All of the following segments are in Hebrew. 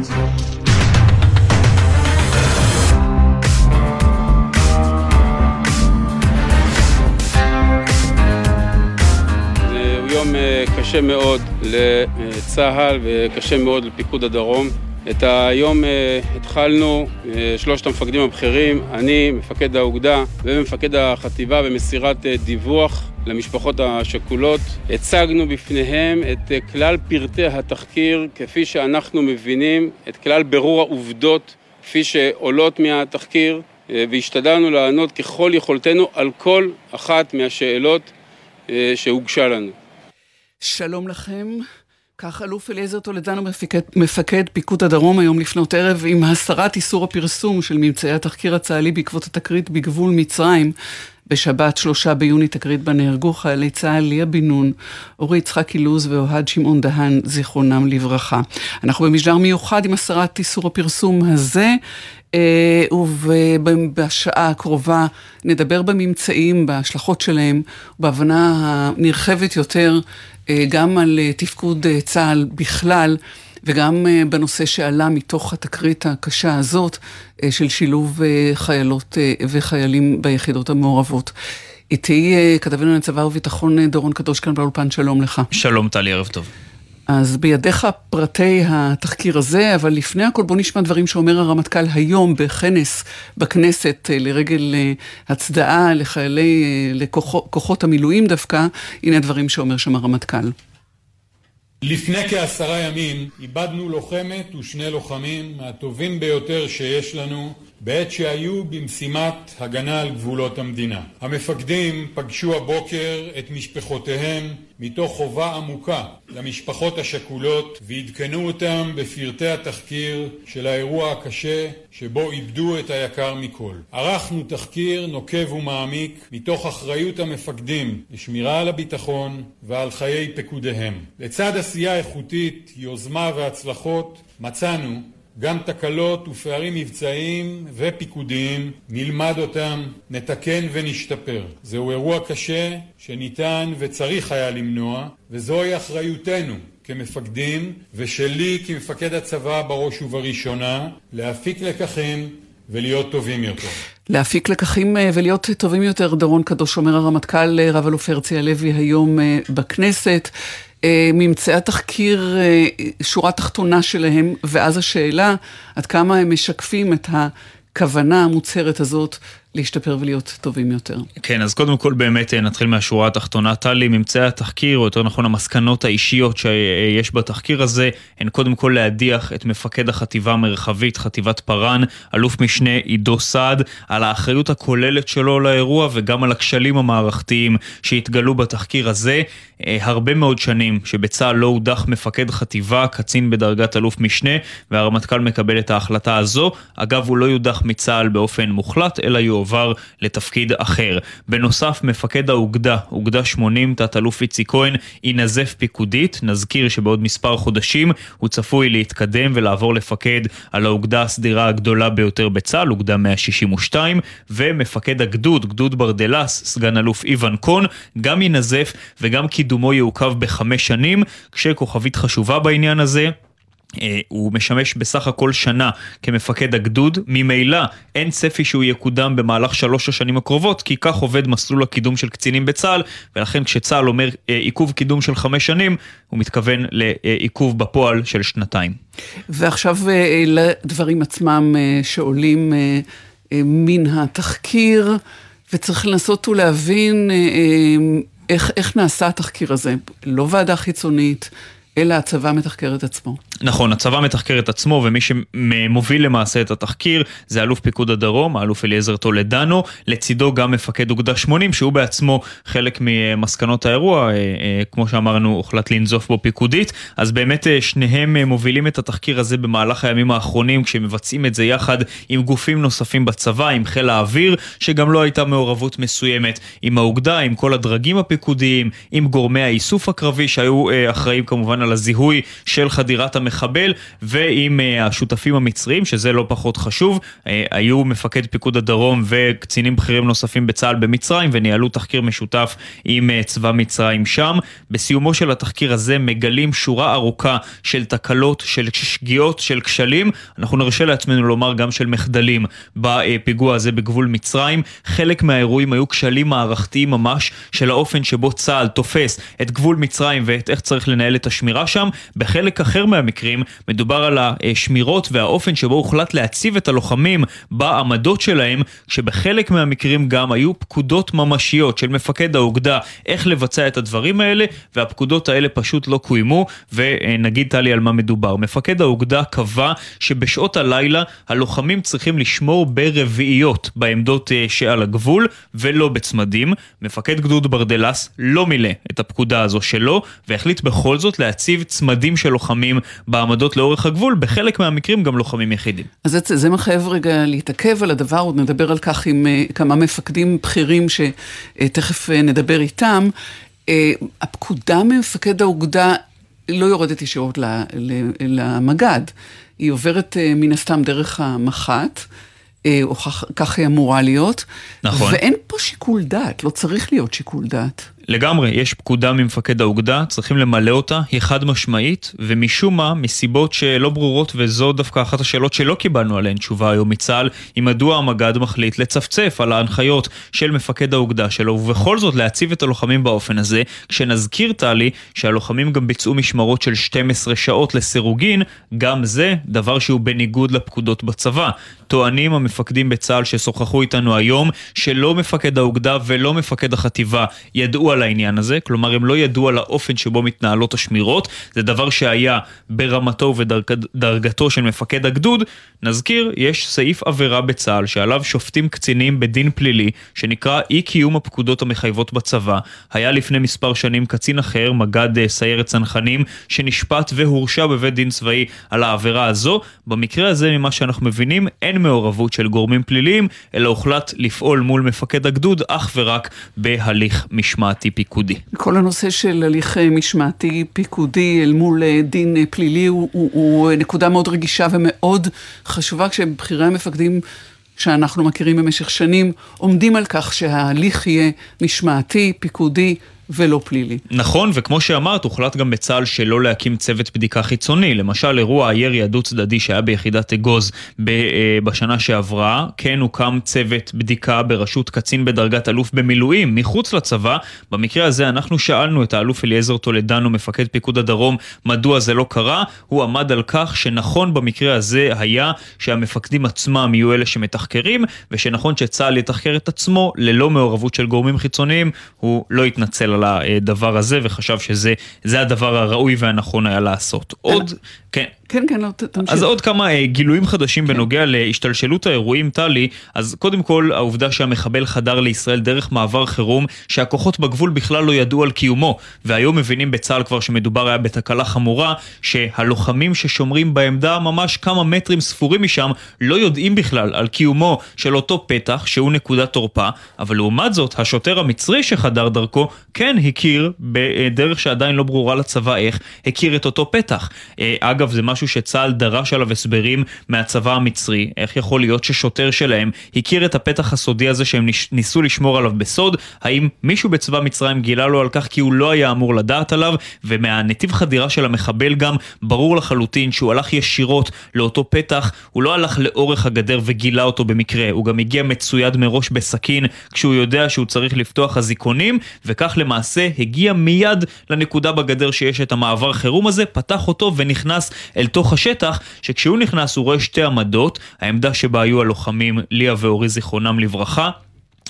יום אה, קשה מאוד לצה"ל וקשה מאוד לפיקוד הדרום. את היום אה, התחלנו, אה, שלושת המפקדים הבכירים, אני, מפקד האוגדה ומפקד החטיבה במסירת דיווח למשפחות השכולות. הצגנו בפניהם את כלל פרטי התחקיר כפי שאנחנו מבינים, את כלל ברור העובדות כפי שעולות מהתחקיר, והשתדלנו לענות ככל יכולתנו על כל אחת מהשאלות שהוגשה לנו. שלום לכם. כך אלוף אליעזר טולדנו, מפקד, מפקד פיקוד הדרום היום לפנות ערב עם הסרת איסור הפרסום של ממצאי התחקיר הצה"לי בעקבות התקרית בגבול מצרים. בשבת, שלושה ביוני, תקרית בה נהרגו חיילי צה"ל ליה בן נון, אורי יצחק אילוז ואוהד שמעון דהן, זיכרונם לברכה. אנחנו במשדר מיוחד עם הסרת איסור הפרסום הזה. אה, ובשעה הקרובה נדבר בממצאים, בהשלכות שלהם, בהבנה הנרחבת יותר אה, גם על אה, תפקוד צה"ל בכלל. וגם בנושא שעלה מתוך התקרית הקשה הזאת של שילוב חיילות וחיילים ביחידות המעורבות. איתי כתבנו לצבא וביטחון דורון קדוש כאן באולפן, שלום לך. שלום טלי, ערב טוב. אז בידיך פרטי התחקיר הזה, אבל לפני הכל בוא נשמע דברים שאומר הרמטכ"ל היום בכנס בכנסת אה, לרגל אה, הצדעה לחיילי, אה, לכוחות המילואים דווקא, הנה הדברים שאומר שם הרמטכ"ל. לפני כעשרה ימים איבדנו לוחמת ושני לוחמים מהטובים ביותר שיש לנו בעת שהיו במשימת הגנה על גבולות המדינה. המפקדים פגשו הבוקר את משפחותיהם מתוך חובה עמוקה למשפחות השכולות ועדכנו אותם בפרטי התחקיר של האירוע הקשה שבו איבדו את היקר מכל. ערכנו תחקיר נוקב ומעמיק מתוך אחריות המפקדים לשמירה על הביטחון ועל חיי פקודיהם. לצד עשייה איכותית, יוזמה והצלחות מצאנו גם תקלות ופערים מבצעיים ופיקודיים, נלמד אותם, נתקן ונשתפר. זהו אירוע קשה שניתן וצריך היה למנוע, וזוהי אחריותנו כמפקדים, ושלי כמפקד הצבא בראש ובראשונה, להפיק לקחים ולהיות טובים יותר. להפיק לקחים אה, ולהיות טובים יותר, דורון קדוש אומר הרמטכ"ל אה, רב אלוף הרצי הלוי היום אה, בכנסת. אה, ממצאי התחקיר, אה, שורה תחתונה שלהם, ואז השאלה עד כמה הם משקפים את הכוונה המוצהרת הזאת להשתפר ולהיות טובים יותר. כן, אז קודם כל באמת אה, נתחיל מהשורה התחתונה. טלי, ממצאי התחקיר, או יותר נכון המסקנות האישיות שיש בתחקיר הזה, הן קודם כל להדיח את מפקד החטיבה המרחבית, חטיבת פארן, אלוף משנה עידו סעד, על האחריות הכוללת שלו לאירוע וגם על הכשלים המערכתיים שהתגלו בתחקיר הזה. אה, הרבה מאוד שנים שבצה"ל לא הודח מפקד חטיבה, קצין בדרגת אלוף משנה, והרמטכ"ל מקבל את ההחלטה הזו. אגב, הוא לא יודח מצה"ל באופן מוחלט, אלא יועבר. יועבר לתפקיד אחר. בנוסף, מפקד האוגדה, אוגדה 80, תת-אלוף איציק כהן, ינזף פיקודית. נזכיר שבעוד מספר חודשים הוא צפוי להתקדם ולעבור לפקד על האוגדה הסדירה הגדולה ביותר בצה"ל, אוגדה 162, ומפקד הגדוד, גדוד ברדלס, סגן אלוף איוון קון, גם ינזף וגם קידומו יעוכב בחמש שנים, כשכוכבית חשובה בעניין הזה, הוא משמש בסך הכל שנה כמפקד הגדוד, ממילא אין צפי שהוא יקודם במהלך שלוש השנים הקרובות, כי כך עובד מסלול הקידום של קצינים בצה"ל, ולכן כשצה"ל אומר אה, עיכוב קידום של חמש שנים, הוא מתכוון לעיכוב בפועל של שנתיים. ועכשיו אה, לדברים עצמם שעולים מן התחקיר, וצריך לנסות ולהבין איך, איך נעשה התחקיר הזה. לא ועדה חיצונית. אלא הצבא מתחקר את עצמו. נכון, הצבא מתחקר את עצמו, ומי שמוביל למעשה את התחקיר זה אלוף פיקוד הדרום, האלוף אליעזר טולדנו, לצידו גם מפקד אוגדה 80, שהוא בעצמו חלק ממסקנות האירוע, אה, אה, כמו שאמרנו, הוחלט לנזוף בו פיקודית, אז באמת אה, שניהם מובילים את התחקיר הזה במהלך הימים האחרונים, כשמבצעים את זה יחד עם גופים נוספים בצבא, עם חיל האוויר, שגם לא הייתה מעורבות מסוימת, עם האוגדה, עם כל הדרגים הפיקודיים, עם גורמי האיסוף הקרבי שהיו אחראים כמובן כמובן על הזיהוי של חדירת המחבל, ועם אה, השותפים המצריים, שזה לא פחות חשוב, אה, היו מפקד פיקוד הדרום וקצינים בכירים נוספים בצה"ל במצרים, וניהלו תחקיר משותף עם אה, צבא מצרים שם. בסיומו של התחקיר הזה מגלים שורה ארוכה של תקלות, של שגיאות, של כשלים, אנחנו נרשה לעצמנו לומר גם של מחדלים בפיגוע הזה בגבול מצרים. חלק מהאירועים היו כשלים מערכתיים ממש של האופן שבו צה"ל תופס את גבול מצרים ואת איך צריך לנהל את השמירה שם. בחלק אחר מהמקרים מדובר על השמירות והאופן שבו הוחלט להציב את הלוחמים בעמדות שלהם, שבחלק מהמקרים גם היו פקודות ממשיות של מפקד האוגדה איך לבצע את הדברים האלה, והפקודות האלה פשוט לא קוימו, ונגיד טלי על מה מדובר. מפקד האוגדה קבע שבשעות הלילה הלוחמים צריכים לשמור ברביעיות בעמדות אה, שעל הגבול, ולא בצמדים. מפקד גדוד ברדלס לא מילא את הפקודה הזו שלו, והחליט בכל זאת להציב צמדים של לוחמים בעמדות לאורך הגבול, בחלק מהמקרים גם לוחמים יחידים. אז זה, זה מחייב רגע להתעכב על הדבר, עוד נדבר על כך עם uh, כמה מפקדים בכירים שתכף uh, נדבר איתם. Uh, הפקודה ממפקד האוגדה לא יורדת ישירות למג"ד, היא עוברת מן הסתם דרך המח"ט. או כך היא אמורה להיות. נכון. ואין פה שיקול דעת, לא צריך להיות שיקול דעת. לגמרי, יש פקודה ממפקד האוגדה, צריכים למלא אותה, היא חד משמעית, ומשום מה, מסיבות שלא ברורות, וזו דווקא אחת השאלות שלא קיבלנו עליהן תשובה היום מצה"ל, היא מדוע המג"ד מחליט לצפצף על ההנחיות של מפקד האוגדה שלו, ובכל זאת להציב את הלוחמים באופן הזה, כשנזכיר, טלי, שהלוחמים גם ביצעו משמרות של 12 שעות לסירוגין, גם זה דבר שהוא בניגוד לפקודות בצבא. טוענים המפקדים בצה"ל ששוחחו איתנו היום, שלא מפקד האוגדה ולא מפקד החטיבה ידעו על העניין הזה, כלומר הם לא ידעו על האופן שבו מתנהלות השמירות, זה דבר שהיה ברמתו ובדרגתו של מפקד הגדוד. נזכיר, יש סעיף עבירה בצה"ל שעליו שופטים קצינים בדין פלילי, שנקרא אי קיום הפקודות המחייבות בצבא. היה לפני מספר שנים קצין אחר, מג"ד אה, סיירת צנחנים, שנשפט והורשע בבית דין צבאי על העבירה הזו. במקרה הזה, ממה שאנחנו מבינים, אין מעורבות של גורמים פליליים, אלא הוחלט לפעול מול מפקד הגדוד אך ורק בהליך משמעתי פיקודי. כל הנושא של הליך אה, משמעתי פיקודי אל מול אה, דין אה, פלילי הוא, הוא, הוא נקודה מאוד רגישה ומאוד חשובה כשבכירי המפקדים שאנחנו מכירים במשך שנים עומדים על כך שההליך יהיה משמעתי, פיקודי. ולא פלילי. נכון, וכמו שאמרת, הוחלט גם בצה"ל שלא להקים צוות בדיקה חיצוני. למשל, אירוע הירי הדו-צדדי שהיה ביחידת אגוז אה, בשנה שעברה, כן הוקם צוות בדיקה בראשות קצין בדרגת אלוף במילואים, מחוץ לצבא. במקרה הזה אנחנו שאלנו את האלוף אליעזר טולדנו, מפקד פיקוד הדרום, מדוע זה לא קרה. הוא עמד על כך שנכון במקרה הזה היה שהמפקדים עצמם יהיו אלה שמתחקרים, ושנכון שצה"ל יתחקר את עצמו ללא מעורבות של גורמים חיצוניים. הוא לא התנצל על הדבר הזה וחשב שזה הדבר הראוי והנכון היה לעשות. עוד, כן. כן, כן, לא, תמשיך. אז עוד כמה אה, גילויים חדשים כן. בנוגע להשתלשלות האירועים, טלי. אז קודם כל, העובדה שהמחבל חדר לישראל דרך מעבר חירום, שהכוחות בגבול בכלל לא ידעו על קיומו, והיום מבינים בצה"ל כבר שמדובר היה בתקלה חמורה, שהלוחמים ששומרים בעמדה ממש כמה מטרים ספורים משם, לא יודעים בכלל על קיומו של אותו פתח, שהוא נקודת תורפה, אבל לעומת זאת, השוטר המצרי שחדר דרכו, כן הכיר, בדרך שעדיין לא ברורה לצבא איך, הכיר את אותו פתח. אה, אגב, זה משהו משהו שצה"ל דרש עליו הסברים מהצבא המצרי. איך יכול להיות ששוטר שלהם הכיר את הפתח הסודי הזה שהם ניסו לשמור עליו בסוד? האם מישהו בצבא מצרים גילה לו על כך כי הוא לא היה אמור לדעת עליו? ומהנתיב חדירה של המחבל גם ברור לחלוטין שהוא הלך ישירות לאותו פתח, הוא לא הלך לאורך הגדר וגילה אותו במקרה, הוא גם הגיע מצויד מראש בסכין כשהוא יודע שהוא צריך לפתוח אזיקונים, וכך למעשה הגיע מיד לנקודה בגדר שיש את המעבר חירום הזה, פתח אותו ונכנס אל תוך השטח, שכשהוא נכנס הוא רואה שתי עמדות, העמדה שבה היו הלוחמים ליה ואורי זיכרונם לברכה,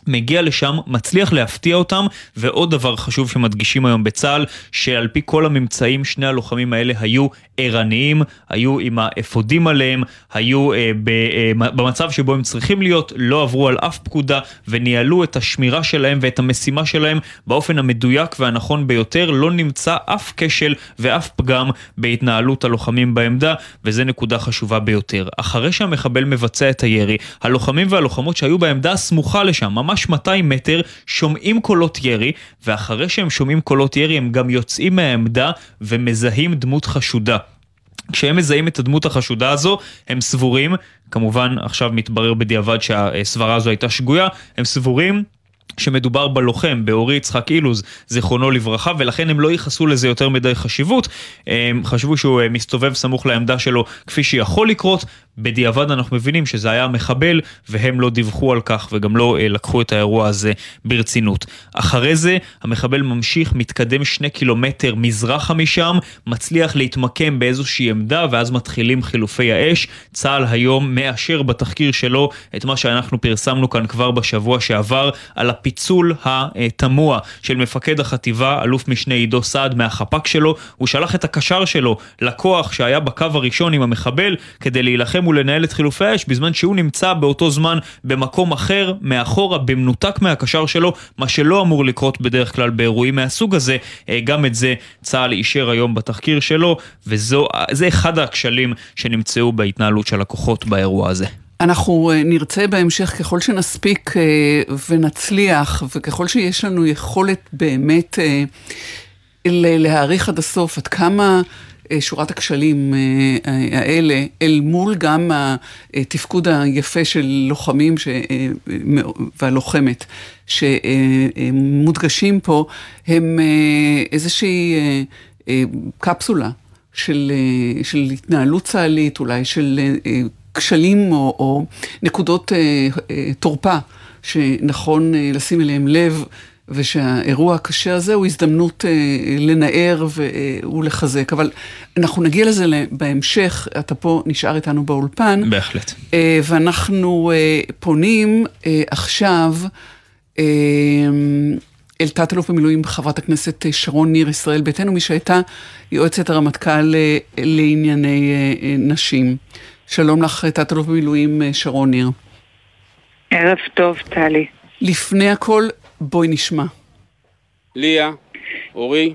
מגיע לשם, מצליח להפתיע אותם, ועוד דבר חשוב שמדגישים היום בצה"ל, שעל פי כל הממצאים, שני הלוחמים האלה היו ערניים, היו עם האפודים עליהם, היו אה, ב, אה, במצב שבו הם צריכים להיות, לא עברו על אף פקודה, וניהלו את השמירה שלהם ואת המשימה שלהם באופן המדויק והנכון ביותר, לא נמצא אף כשל ואף פגם בהתנהלות הלוחמים בעמדה, וזו נקודה חשובה ביותר. אחרי שהמחבל מבצע את הירי, הלוחמים והלוחמות שהיו בעמדה הסמוכה לשם, ממש 200 מטר, שומעים קולות ירי, ואחרי שהם שומעים קולות ירי הם גם יוצאים מהעמדה ומזהים דמות חשודה. כשהם מזהים את הדמות החשודה הזו, הם סבורים, כמובן עכשיו מתברר בדיעבד שהסברה הזו הייתה שגויה, הם סבורים שמדובר בלוחם, באורי יצחק אילוז, זיכרונו לברכה, ולכן הם לא ייחסו לזה יותר מדי חשיבות. הם חשבו שהוא אה, מסתובב סמוך לעמדה שלו כפי שיכול לקרות, בדיעבד אנחנו מבינים שזה היה מחבל, והם לא דיווחו על כך וגם לא אה, לקחו את האירוע הזה ברצינות. אחרי זה, המחבל ממשיך, מתקדם שני קילומטר מזרחה משם, מצליח להתמקם באיזושהי עמדה, ואז מתחילים חילופי האש. צה"ל היום מאשר בתחקיר שלו את מה שאנחנו פרסמנו כאן כבר בשבוע שעבר, על הפיצול התמוה של מפקד החטיבה, אלוף משנה עידו סעד מהחפ"ק שלו. הוא שלח את הקשר שלו לכוח שהיה בקו הראשון עם המחבל, כדי להילחם ולנהל את חילופי האש, בזמן שהוא נמצא באותו זמן במקום אחר, מאחורה, במנותק מהקשר שלו, מה שלא אמור לקרות בדרך כלל באירועים מהסוג הזה. אה, גם את זה צה"ל אישר היום בתחקיר שלו, וזה אחד הכשלים שנמצאו בהתנהלות של הכוחות באירוע הזה. אנחנו אה, נרצה בהמשך, ככל שנספיק אה, ונצליח, וככל שיש לנו יכולת באמת להעריך עד הסוף עד כמה אה, שורת הכשלים אה, האלה, אל מול גם התפקוד היפה של לוחמים ש... אה, והלוחמת שמודגשים פה, הם איזושהי קפסולה של, של התנהלות צה"לית, אולי של כשלים או, או נקודות תורפה שנכון לשים אליהם לב. ושהאירוע הקשה הזה הוא הזדמנות אה, לנער ו, אה, ולחזק. אבל אנחנו נגיע לזה בהמשך, אתה פה נשאר איתנו באולפן. בהחלט. אה, ואנחנו אה, פונים אה, עכשיו אה, אל תת-אלוף במילואים חברת הכנסת אה, שרון ניר ישראל ביתנו, מי שהייתה יועצת הרמטכ"ל אה, לענייני אה, אה, נשים. שלום לך, תת-אלוף במילואים אה, שרון ניר. ערב טוב, טלי. לפני הכל, בואי נשמע. ליה, אורי,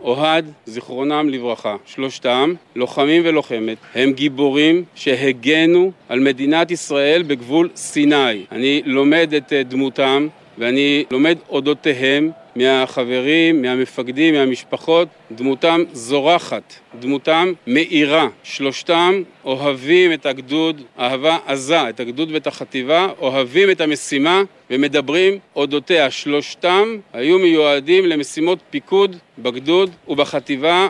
אוהד, זיכרונם לברכה, שלושתם, לוחמים ולוחמת, הם גיבורים שהגנו על מדינת ישראל בגבול סיני. אני לומד את אה, דמותם ואני לומד אודותיהם מהחברים, מהמפקדים, מהמשפחות, דמותם זורחת, דמותם מאירה. שלושתם אוהבים את הגדוד אהבה עזה, את הגדוד ואת החטיבה, אוהבים את המשימה ומדברים אודותיה. שלושתם היו מיועדים למשימות פיקוד בגדוד ובחטיבה.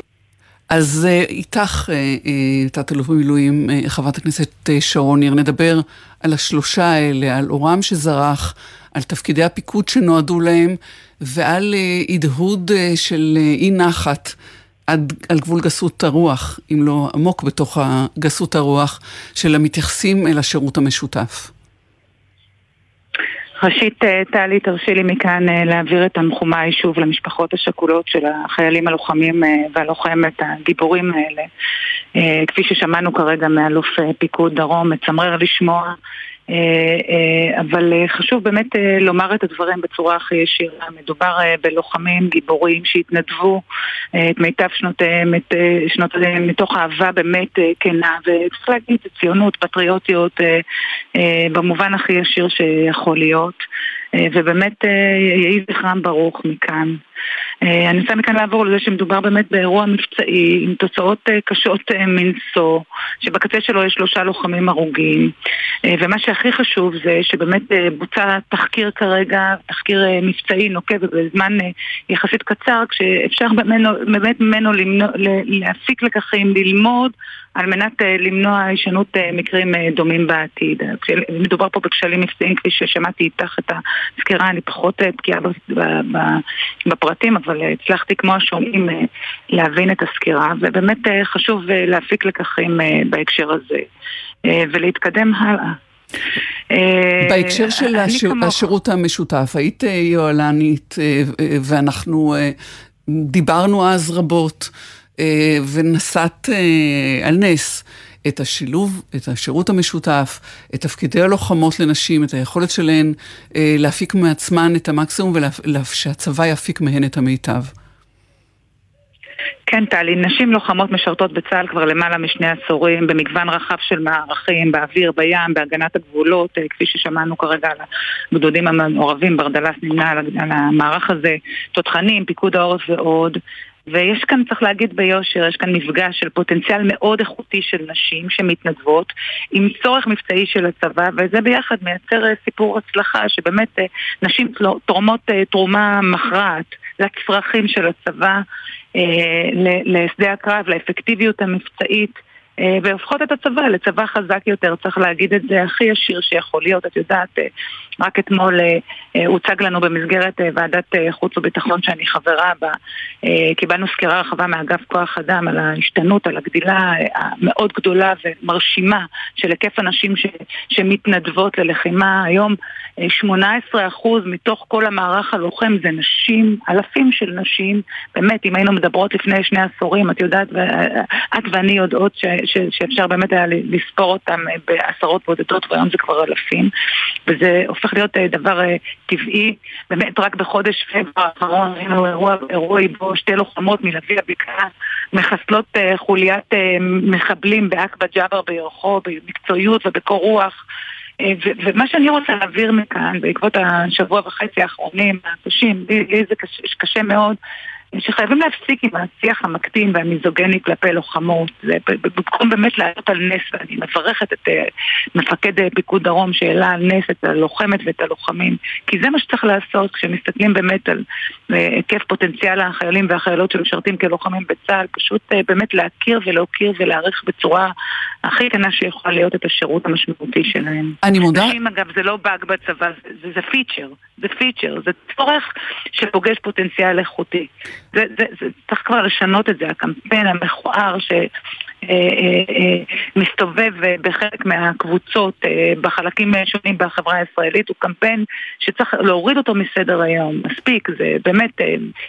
אז אה, איתך, אה, אה, תת-אלוף במילואים, חברת הכנסת שרון ניר, נדבר על השלושה האלה, על אורם שזרח, על תפקידי הפיקוד שנועדו להם, ועל הדהוד של אי נחת עד, על גבול גסות הרוח, אם לא עמוק בתוך גסות הרוח, של המתייחסים אל השירות המשותף. ראשית, אה, טלי, תרשי לי מכאן אה, להעביר את תנחומיי שוב למשפחות השכולות של החיילים הלוחמים אה, והלוחמת הגיבורים האלה. כפי ששמענו כרגע מאלוף פיקוד דרום, מצמרר לשמוע אבל אה, חשוב באמת לומר את הדברים בצורה הכי ישירה. מדובר בלוחמים גיבורים שהתנדבו את מיטב שנותיהם, את שנותיהם מתוך אהבה באמת כנה, וצריך להגיד ציונות, פטריוטיות, במובן הכי ישיר שיכול להיות. ובאמת יהי זכרם ברוך מכאן. אה, אני רוצה מכאן לעבור לזה שמדובר באמת באירוע מבצעי עם תוצאות אה, קשות אה, מנשוא, שבקצה שלו יש שלושה לוחמים הרוגים, ומה שהכי חשוב זה שבאמת בוצע תחקיר כרגע, תחקיר מבצעי נוקב ובזמן יחסית קצר, כשאפשר באמת ממנו להפיק לקחים, ללמוד על מנת uh, למנוע הישנות uh, מקרים uh, דומים בעתיד. מדובר פה בכשלים מבצעיים, כפי ששמעתי איתך את הסקירה, אני פחות בקיאה בפרטים, אבל הצלחתי כמו השומעים להבין את הסקירה, ובאמת חשוב להפיק לקחים בהקשר הזה ולהתקדם הלאה. בהקשר של השירות המשותף, היית יוהל"נית ואנחנו דיברנו אז רבות. אה, ונשאת אה, על נס את השילוב, את השירות המשותף, את תפקידי הלוחמות לנשים, את היכולת שלהן אה, להפיק מעצמן את המקסימום ושהצבא יפיק מהן את המיטב. כן, טלי, נשים לוחמות משרתות בצה"ל כבר למעלה משני עשורים במגוון רחב של מערכים, באוויר, בים, בהגנת הגבולות, כפי ששמענו כרגע על הגדודים המעורבים, ברדלס נמנה על המערך הזה, תותחנים, פיקוד העורף ועוד. ויש כאן, צריך להגיד ביושר, יש כאן מפגש של פוטנציאל מאוד איכותי של נשים שמתנדבות עם צורך מבצעי של הצבא, וזה ביחד מייצר אה, סיפור הצלחה שבאמת אה, נשים תורמות תרומה מכרעת לצרכים של הצבא, לשדה הקרב, לאפקטיביות המבצעית. אה, והופכות את הצבא לצבא חזק יותר, צריך להגיד את זה הכי ישיר שיכול להיות, את יודעת, אה, רק אתמול אה, הוצג לנו במסגרת ועדת חוץ וביטחון שאני חברה בה, קיבלנו סקירה רחבה מאגף כוח אדם על ההשתנות, על הגדילה המאוד גדולה ומרשימה של היקף הנשים ש, שמתנדבות ללחימה. היום 18% מתוך כל המערך הלוחם זה נשים, אלפים של נשים, באמת, אם היינו מדברות לפני שני עשורים, את יודעת, את ואני יודעות ש... ש, שאפשר באמת היה לספור אותם אה, בעשרות בודדות, והיום זה כבר אלפים, וזה הופך להיות אה, דבר אה, טבעי. באמת רק בחודש פברואר האחרון ראינו אירוע, אירוע בו שתי לוחמות מלוי הבקעה מחסלות חוליית מחבלים בעכבה ג'אבר בירחו, במקצועיות ובקור רוח. ומה שאני רוצה להעביר מכאן, בעקבות השבוע וחצי האחרונים הקשים, לי זה קשה, קשה מאוד, שחייבים להפסיק עם השיח המקטין והמיזוגני כלפי לוחמות. זה במקום באמת לעלות על נס, ואני מברכת את uh, מפקד uh, פיקוד דרום שהעלה על נס את הלוחמת ואת הלוחמים, כי זה מה שצריך לעשות כשמסתכלים באמת על uh, היקף פוטנציאל החיילים והחיילות שמשרתים כלוחמים בצה"ל, פשוט באמת להכיר ולהוקיר ולהעריך בצורה הכי כנה שיכולה להיות את השירות המשמעותי שלהם. אני מודה... נשים אגב זה לא באג בצבא, זה, זה פיצ'ר, זה פיצ'ר, זה צורך שפוגש פוטנציאל איכותי. זה, זה, זה, צריך כבר לשנות את זה, הקמפיין המכוער ש... אה, אה, אה, בחלק מהקבוצות בחלקים שונים בחברה הישראלית הוא קמפיין שצריך להוריד אותו מסדר היום. מספיק, זה באמת,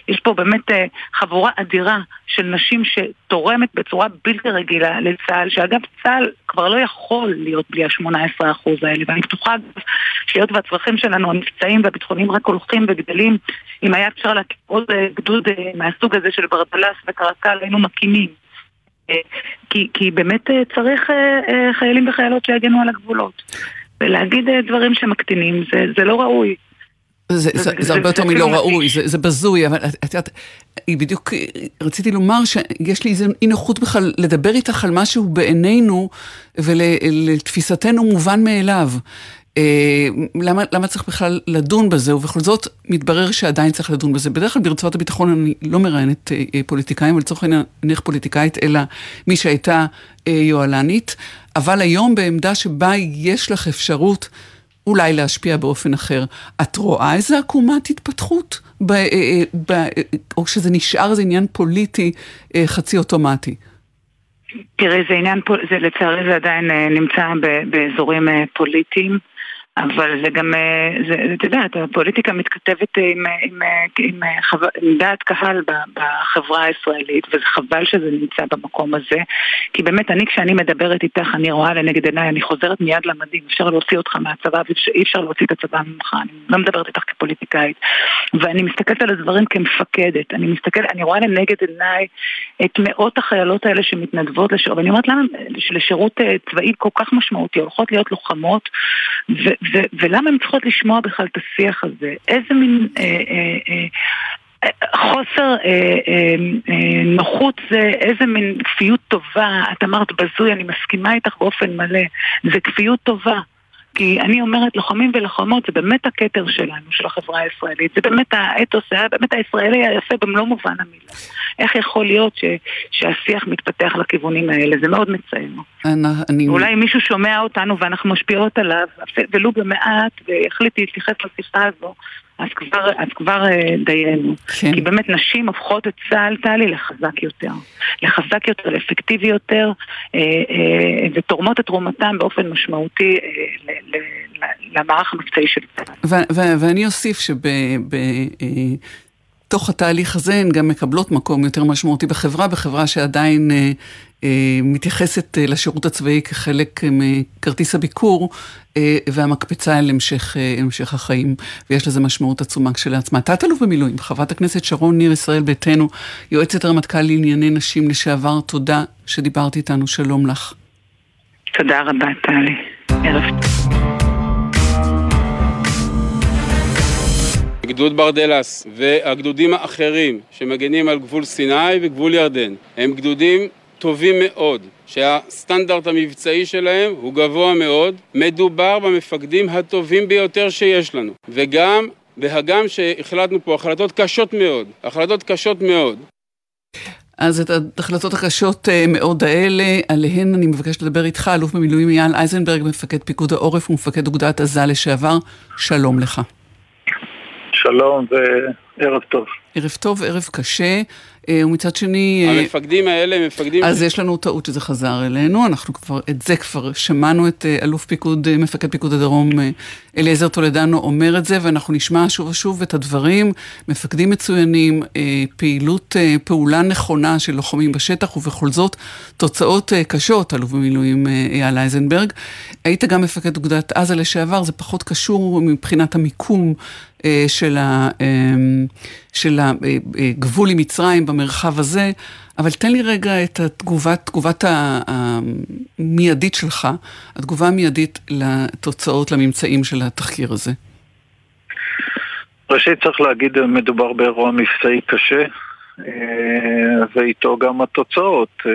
יש פה באמת חבורה אדירה של נשים שתורמת בצורה בלתי רגילה לצה"ל, שאגב צה"ל כבר לא יכול להיות בלי ה-18% האלה, ואני בטוחה שהיות והצרכים שלנו המבצעיים והביטחוניים רק הולכים וגדלים, אם היה אפשר להקים עוד גדוד מהסוג הזה של ברדלס וקרקל היינו מקימים. כי, כי באמת אה, צריך אה, אה, חיילים וחיילות שיגנו על הגבולות. ולהגיד דברים שמקטינים זה, זה לא ראוי. זה, זה, זה, זה הרבה יותר מלא ראוי, זה, זה בזוי, אבל את יודעת, בדיוק רציתי לומר שיש לי איזו אי נוחות בכלל לדבר איתך על משהו בעינינו ולתפיסתנו מובן מאליו. אה, למה, למה צריך בכלל לדון בזה, ובכל זאת מתברר שעדיין צריך לדון בזה. בדרך כלל ברצועת הביטחון אני לא מראיינת אה, פוליטיקאים, אבל לצורך העניין נניח פוליטיקאית, אלא מי שהייתה אה, יוהל"נית, אבל היום בעמדה שבה יש לך אפשרות אולי להשפיע באופן אחר, את רואה איזה עקומת התפתחות? ב, ב, או שזה נשאר איזה עניין פוליטי חצי אוטומטי? תראי, זה עניין, זה, לצערי זה עדיין נמצא באזורים פוליטיים. אבל זה גם, אה, זה, את יודעת, הפוליטיקה מתכתבת עם, עם, עם, עם, עם דעת קהל בחברה הישראלית, וזה חבל שזה נמצא במקום הזה, כי באמת, אני כשאני מדברת איתך, אני רואה לנגד עיניי, אני חוזרת מיד למדים, אפשר להוציא אותך מהצבא, ואי אפשר להוציא את הצבא ממך, אני לא מדברת איתך כפוליטיקאית, ואני מסתכלת על הדברים כמפקדת, אני מסתכלת, אני רואה לנגד עיניי את מאות החיילות האלה שמתנדבות לשירות, ואני אומרת למה לשירות אה, צבאי כל כך משמעותי, הולכות להיות לוחמות, ו- ו- ולמה הן צריכות לשמוע בכלל את השיח הזה? איזה מין... אה, אה, אה, חוסר אה, אה, אה, נוחות זה איזה מין כפיות טובה, את אמרת בזוי, אני מסכימה איתך באופן מלא, זה כפיות טובה. כי אני אומרת, לוחמים ולוחמות זה באמת הכתר שלנו, של החברה הישראלית. זה באמת האתוס, זה באמת הישראלי היפה במלוא מובן המילה. איך יכול להיות ש, שהשיח מתפתח לכיוונים האלה? זה מאוד מצער. אני... אולי מישהו שומע אותנו ואנחנו משפיעות עליו, ולו במעט, ויחליט להתייחס לשיחה הזו, אז כבר, אז כבר אה, דיינו. כן. כי באמת נשים הופכות את צה"ל, טלי, לחזק יותר. לחזק יותר, לאפקטיבי יותר, אה, אה, ותורמות את תרומתן באופן משמעותי אה, ל, ל, למערך המקצועי של צה"ל. ואני אוסיף שב... ב, אה, בתוך התהליך הזה הן גם מקבלות מקום יותר משמעותי בחברה, בחברה שעדיין אה, אה, מתייחסת אה, לשירות הצבאי כחלק אה, מכרטיס הביקור אה, והמקפצה אל המשך, אה, המשך החיים, ויש לזה משמעות עצומה כשלעצמה. תת-אלוף במילואים, חברת הכנסת שרון ניר, ישראל ביתנו, יועצת הרמטכ"ל לענייני נשים לשעבר, תודה שדיברת איתנו, שלום לך. תודה רבה, טלי. ערב טוב. גדוד ברדלס והגדודים האחרים שמגנים על גבול סיני וגבול ירדן הם גדודים טובים מאוד, שהסטנדרט המבצעי שלהם הוא גבוה מאוד, מדובר במפקדים הטובים ביותר שיש לנו, וגם בהגם שהחלטנו פה החלטות קשות מאוד, החלטות קשות מאוד. אז את ההחלטות הקשות אה, מאוד האלה, עליהן אני מבקשת לדבר איתך, אלוף במילואים אייל אייזנברג, מפקד פיקוד העורף ומפקד אוגדת עזה לשעבר, שלום לך. שלום וערב טוב. ערב טוב, ערב קשה. אה, ומצד שני... אה, המפקדים האלה מפקדים... אז יש לנו טעות שזה חזר אלינו, אנחנו כבר, את זה כבר שמענו את אה, אלוף פיקוד, מפקד פיקוד הדרום אליעזר טולדנו אומר את זה, ואנחנו נשמע שוב ושוב את הדברים, מפקדים מצוינים, פעילות, פעולה נכונה של לוחמים בשטח, ובכל זאת תוצאות קשות, אלוף במילואים אייל אייזנברג. היית גם מפקד אוגדת עזה לשעבר, זה פחות קשור מבחינת המיקום של, ה, של הגבול עם מצרים. במרחב הזה, אבל תן לי רגע את התגובת, תגובת המיידית שלך, התגובה המיידית לתוצאות, לממצאים של התחקיר הזה. ראשית צריך להגיד, מדובר באירוע מבצעי קשה, אה, ואיתו גם התוצאות. אה,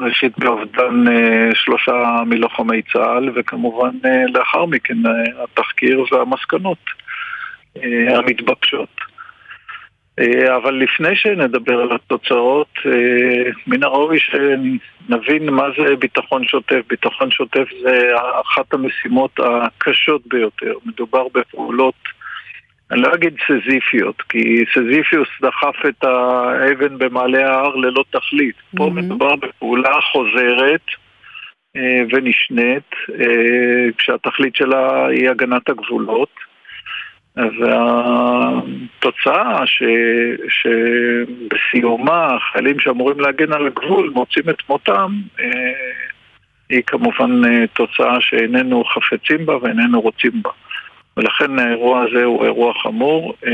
ראשית באובדן אה, שלושה מלוחמי צה"ל, וכמובן לאחר מכן התחקיר והמסקנות המתבקשות. אה, אבל לפני שנדבר על התוצאות, אה, מן הראוי שנבין מה זה ביטחון שוטף. ביטחון שוטף זה אחת המשימות הקשות ביותר. מדובר בפעולות, אני לא אגיד סזיפיות, כי סזיפיוס דחף את האבן במעלה ההר ללא תכלית. Mm-hmm. פה מדובר בפעולה חוזרת. אה, ונשנית, כשהתכלית שלה היא הגנת הגבולות. והתוצאה ש, שבסיומה החיילים שאמורים להגן על הגבול מוצאים את מותם אה, היא כמובן אה, תוצאה שאיננו חפצים בה ואיננו רוצים בה. ולכן האירוע הזה הוא אירוע חמור. אה,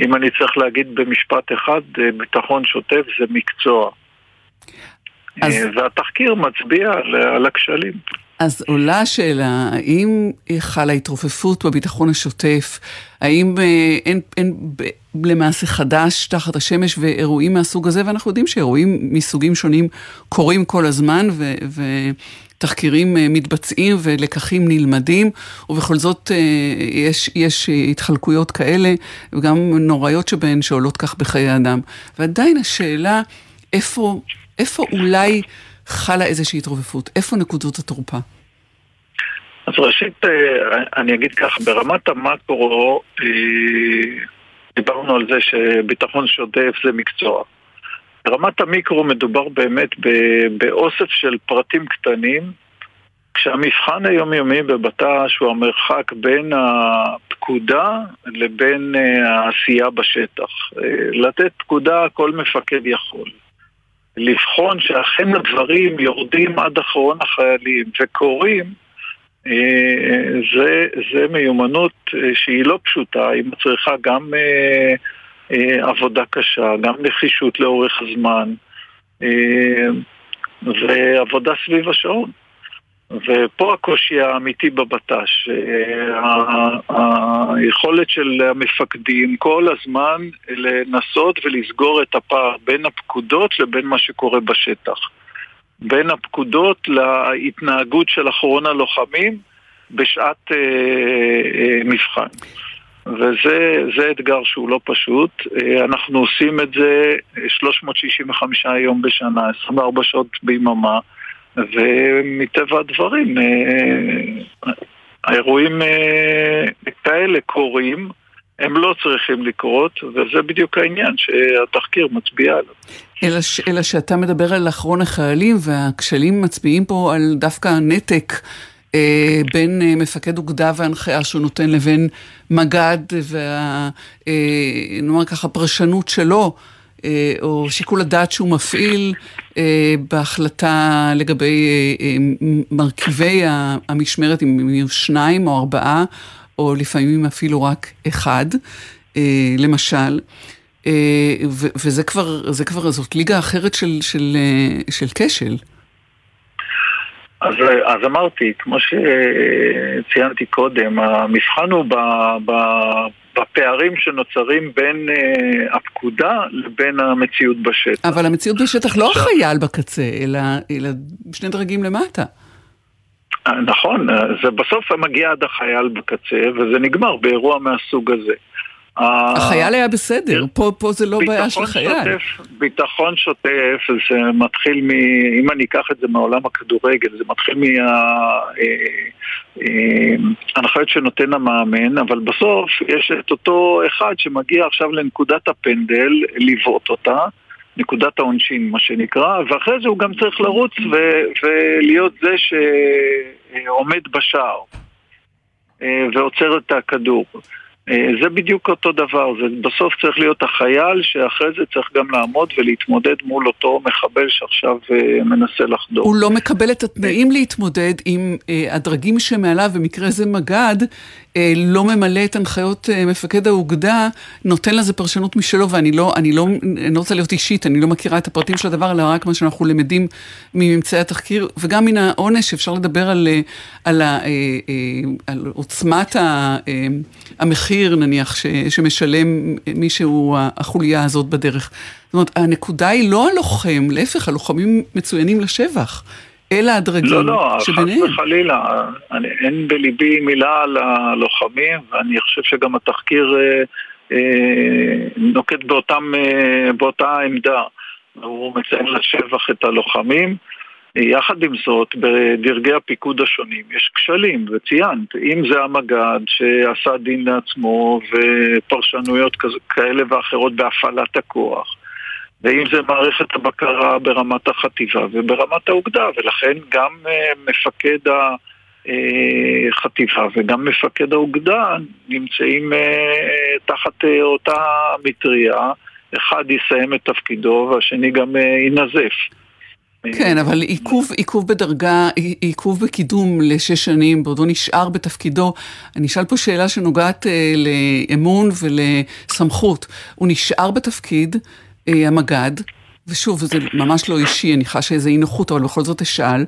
אם אני צריך להגיד במשפט אחד, ביטחון שוטף זה מקצוע. אז... והתחקיר מצביע על, על הכשלים. אז עולה השאלה, האם חלה התרופפות בביטחון השוטף? האם אה, אין, אין למעשה חדש תחת השמש ואירועים מהסוג הזה? ואנחנו יודעים שאירועים מסוגים שונים קורים כל הזמן, ו... ו תחקירים אה, מתבצעים ולקחים נלמדים, ובכל זאת אה, יש, יש התחלקויות כאלה, וגם נוראיות שבהן שעולות כך בחיי אדם. ועדיין השאלה, איפה, איפה אולי חלה איזושהי התרופפות? איפה נקודות התורפה? אז ראשית, אה, אני אגיד כך, ברמת המקרו אה, דיברנו על זה שביטחון שוטף זה מקצוע. ברמת המיקרו מדובר באמת באוסף של פרטים קטנים, כשהמבחן היומיומי בבט"ש הוא המרחק בין הפקודה לבין אה, העשייה בשטח. לתת פקודה כל מפקד יכול. לבחון שאכן הדברים יורדים עד אחרון החיילים וקורים, אה, זה, זה מיומנות אה, שהיא לא פשוטה, היא מצריכה גם אה, עבודה קשה, גם נחישות לאורך הזמן ועבודה סביב השעון. ופה הקושי האמיתי בבט"ש, היכולת של המפקדים כל הזמן לנסות ולסגור את הפער בין הפקודות לבין מה שקורה בשטח. בין הפקודות להתנהגות של אחרון הלוחמים בשעת אה, אה, מבחן. וזה אתגר שהוא לא פשוט. אה, אנחנו עושים את זה 365 יום בשנה, 24 שעות ביממה. ומטבע הדברים אה, האירועים אה, כאלה קורים, הם לא צריכים לקרות, וזה בדיוק העניין שהתחקיר מצביע עליו. אלא, ש, אלא שאתה מדבר על אחרון החיילים, והכשלים מצביעים פה על דווקא הנתק בין מפקד אוגדה והנחיה שהוא נותן לבין מג"ד ונאמר ככה פרשנות שלו. או שיקול הדעת שהוא מפעיל בהחלטה לגבי מרכיבי המשמרת, אם יהיו שניים או ארבעה, או לפעמים אפילו רק אחד, למשל. וזה כבר, זה כבר, זאת ליגה אחרת של, של, של כשל. אז, אז אמרתי, כמו שציינתי קודם, המבחן הוא ב, ב, בפערים שנוצרים בין uh, הפקודה לבין המציאות בשטח. אבל המציאות בשטח לא החייל בקצה, אלא, אלא שני דרגים למטה. נכון, זה בסוף מגיע עד החייל בקצה, וזה נגמר באירוע מהסוג הזה. החייל היה בסדר, פה, פה זה לא בעיה של חייל. שוטף, ביטחון שוטף זה מתחיל מ... אם אני אקח את זה מעולם הכדורגל, זה מתחיל מההנחיות אה, אה, שנותן המאמן, אבל בסוף יש את אותו אחד שמגיע עכשיו לנקודת הפנדל, לבעוט אותה. נקודת העונשין, מה שנקרא, ואחרי זה הוא גם צריך לרוץ ו- ולהיות זה שעומד בשער אה, ועוצר את הכדור. אה, זה בדיוק אותו דבר, זה בסוף צריך להיות החייל שאחרי זה צריך גם לעמוד ולהתמודד מול אותו מחבל שעכשיו אה, מנסה לחדור. הוא לא מקבל את התנאים להתמודד עם הדרגים שמעליו, במקרה זה מג"ד, אה, לא ממלא את הנחיות אה, מפקד האוגדה, נותן לזה פרשנות משלו, ואני לא, אני לא, אני לא רוצה להיות אישית, אני לא מכירה את הפרטים של הדבר, אלא רק מה שאנחנו למדים מממצאי התחקיר, וגם מן העונש, אפשר לדבר על, אה, על, על, על עוצמת המחיר, נניח, ש, שמשלם מישהו החוליה הזאת בדרך. זאת אומרת, הנקודה היא לא הלוחם, להפך, הלוחמים מצוינים לשבח. אלה הדרגים לא, לא, שביניהם. לא, לא, חס וחלילה. אני, אין בליבי מילה על הלוחמים, ואני חושב שגם התחקיר אה, אה, נוקט באותם, אה, באותה עמדה. הוא מציין לשבח את הלוחמים. יחד עם זאת, בדרגי הפיקוד השונים יש כשלים, וציינת, אם זה המג"ד שעשה דין לעצמו ופרשנויות כאלה ואחרות בהפעלת הכוח, ואם זה מערכת הבקרה ברמת החטיבה וברמת האוגדה, ולכן גם uh, מפקד החטיבה וגם מפקד האוגדה נמצאים uh, תחת אותה מטריה, אחד יסיים את תפקידו והשני גם ינזף. כן, אבל עיכוב, עיכוב בדרגה, עיכוב בקידום לשש שנים, בעודו נשאר בתפקידו, אני אשאל פה שאלה שנוגעת אה, לאמון ולסמכות. הוא נשאר בתפקיד, אה, המג"ד, ושוב, זה ממש לא אישי, אני חשה איזה אי נוחות, אבל בכל זאת אשאל,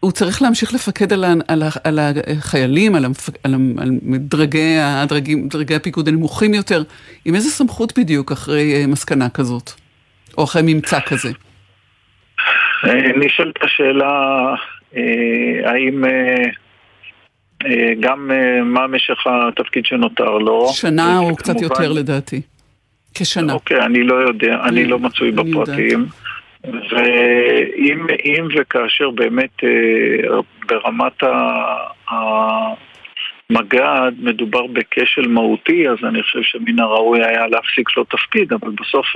הוא צריך להמשיך לפקד על, על, על החיילים, על, המפק, על, על דרגי, הדרגים, דרגי הפיקוד הנמוכים יותר, עם איזה סמכות בדיוק אחרי אה, מסקנה כזאת, או אחרי ממצא כזה? אה, נשאלת השאלה, האם גם מה משך התפקיד שנותר לו? שנה או קצת יותר לדעתי. כשנה. אוקיי, אני לא יודע, אני לא מצוי בפרטים. ואם וכאשר באמת אה, ברמת המג"ד מדובר בכשל מהותי, אז אני חושב שמן הראוי היה להפסיק לו תפקיד, אבל בסוף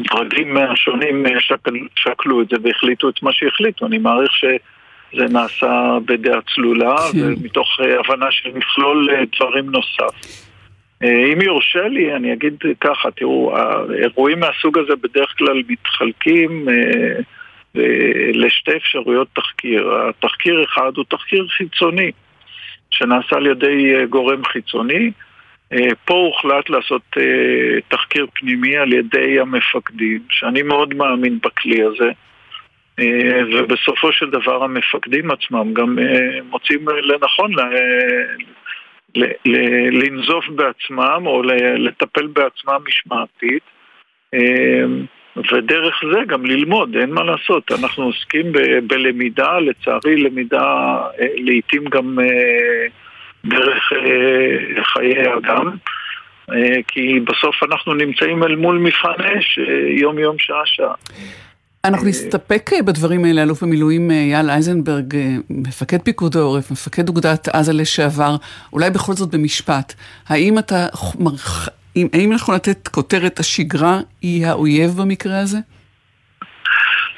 אה, אה, הדרגים השונים שקלו את זה והחליטו את מה שהחליטו. אני מעריך שזה נעשה בדעה צלולה, כן. ומתוך הבנה של מכלול דברים נוסף. אה, אם יורשה לי, אני אגיד ככה, תראו, האירועים מהסוג הזה בדרך כלל מתחלקים אה, אה, לשתי אפשרויות תחקיר. התחקיר אחד הוא תחקיר חיצוני, שנעשה על ידי גורם חיצוני. פה הוחלט לעשות תחקיר פנימי על ידי המפקדים, שאני מאוד מאמין בכלי הזה. ובסופו של דבר המפקדים עצמם גם מוצאים לנכון לנזוף בעצמם או לטפל בעצמם משמעתית ודרך זה גם ללמוד, אין מה לעשות, אנחנו עוסקים ב- בלמידה, לצערי למידה אה, לעיתים גם אה, דרך אה, חיי אדם כי בסוף אנחנו נמצאים אל מול מבחן אש יום יום שעה שעה אנחנו נסתפק אה, בדברים האלה, אלוף במילואים אה, אייל אייזנברג, אה, מפקד פיקוד העורף, מפקד אוגדת עזה לשעבר, אולי בכל זאת במשפט, האם אתה, האם אנחנו לתת כותרת השגרה היא האויב במקרה הזה?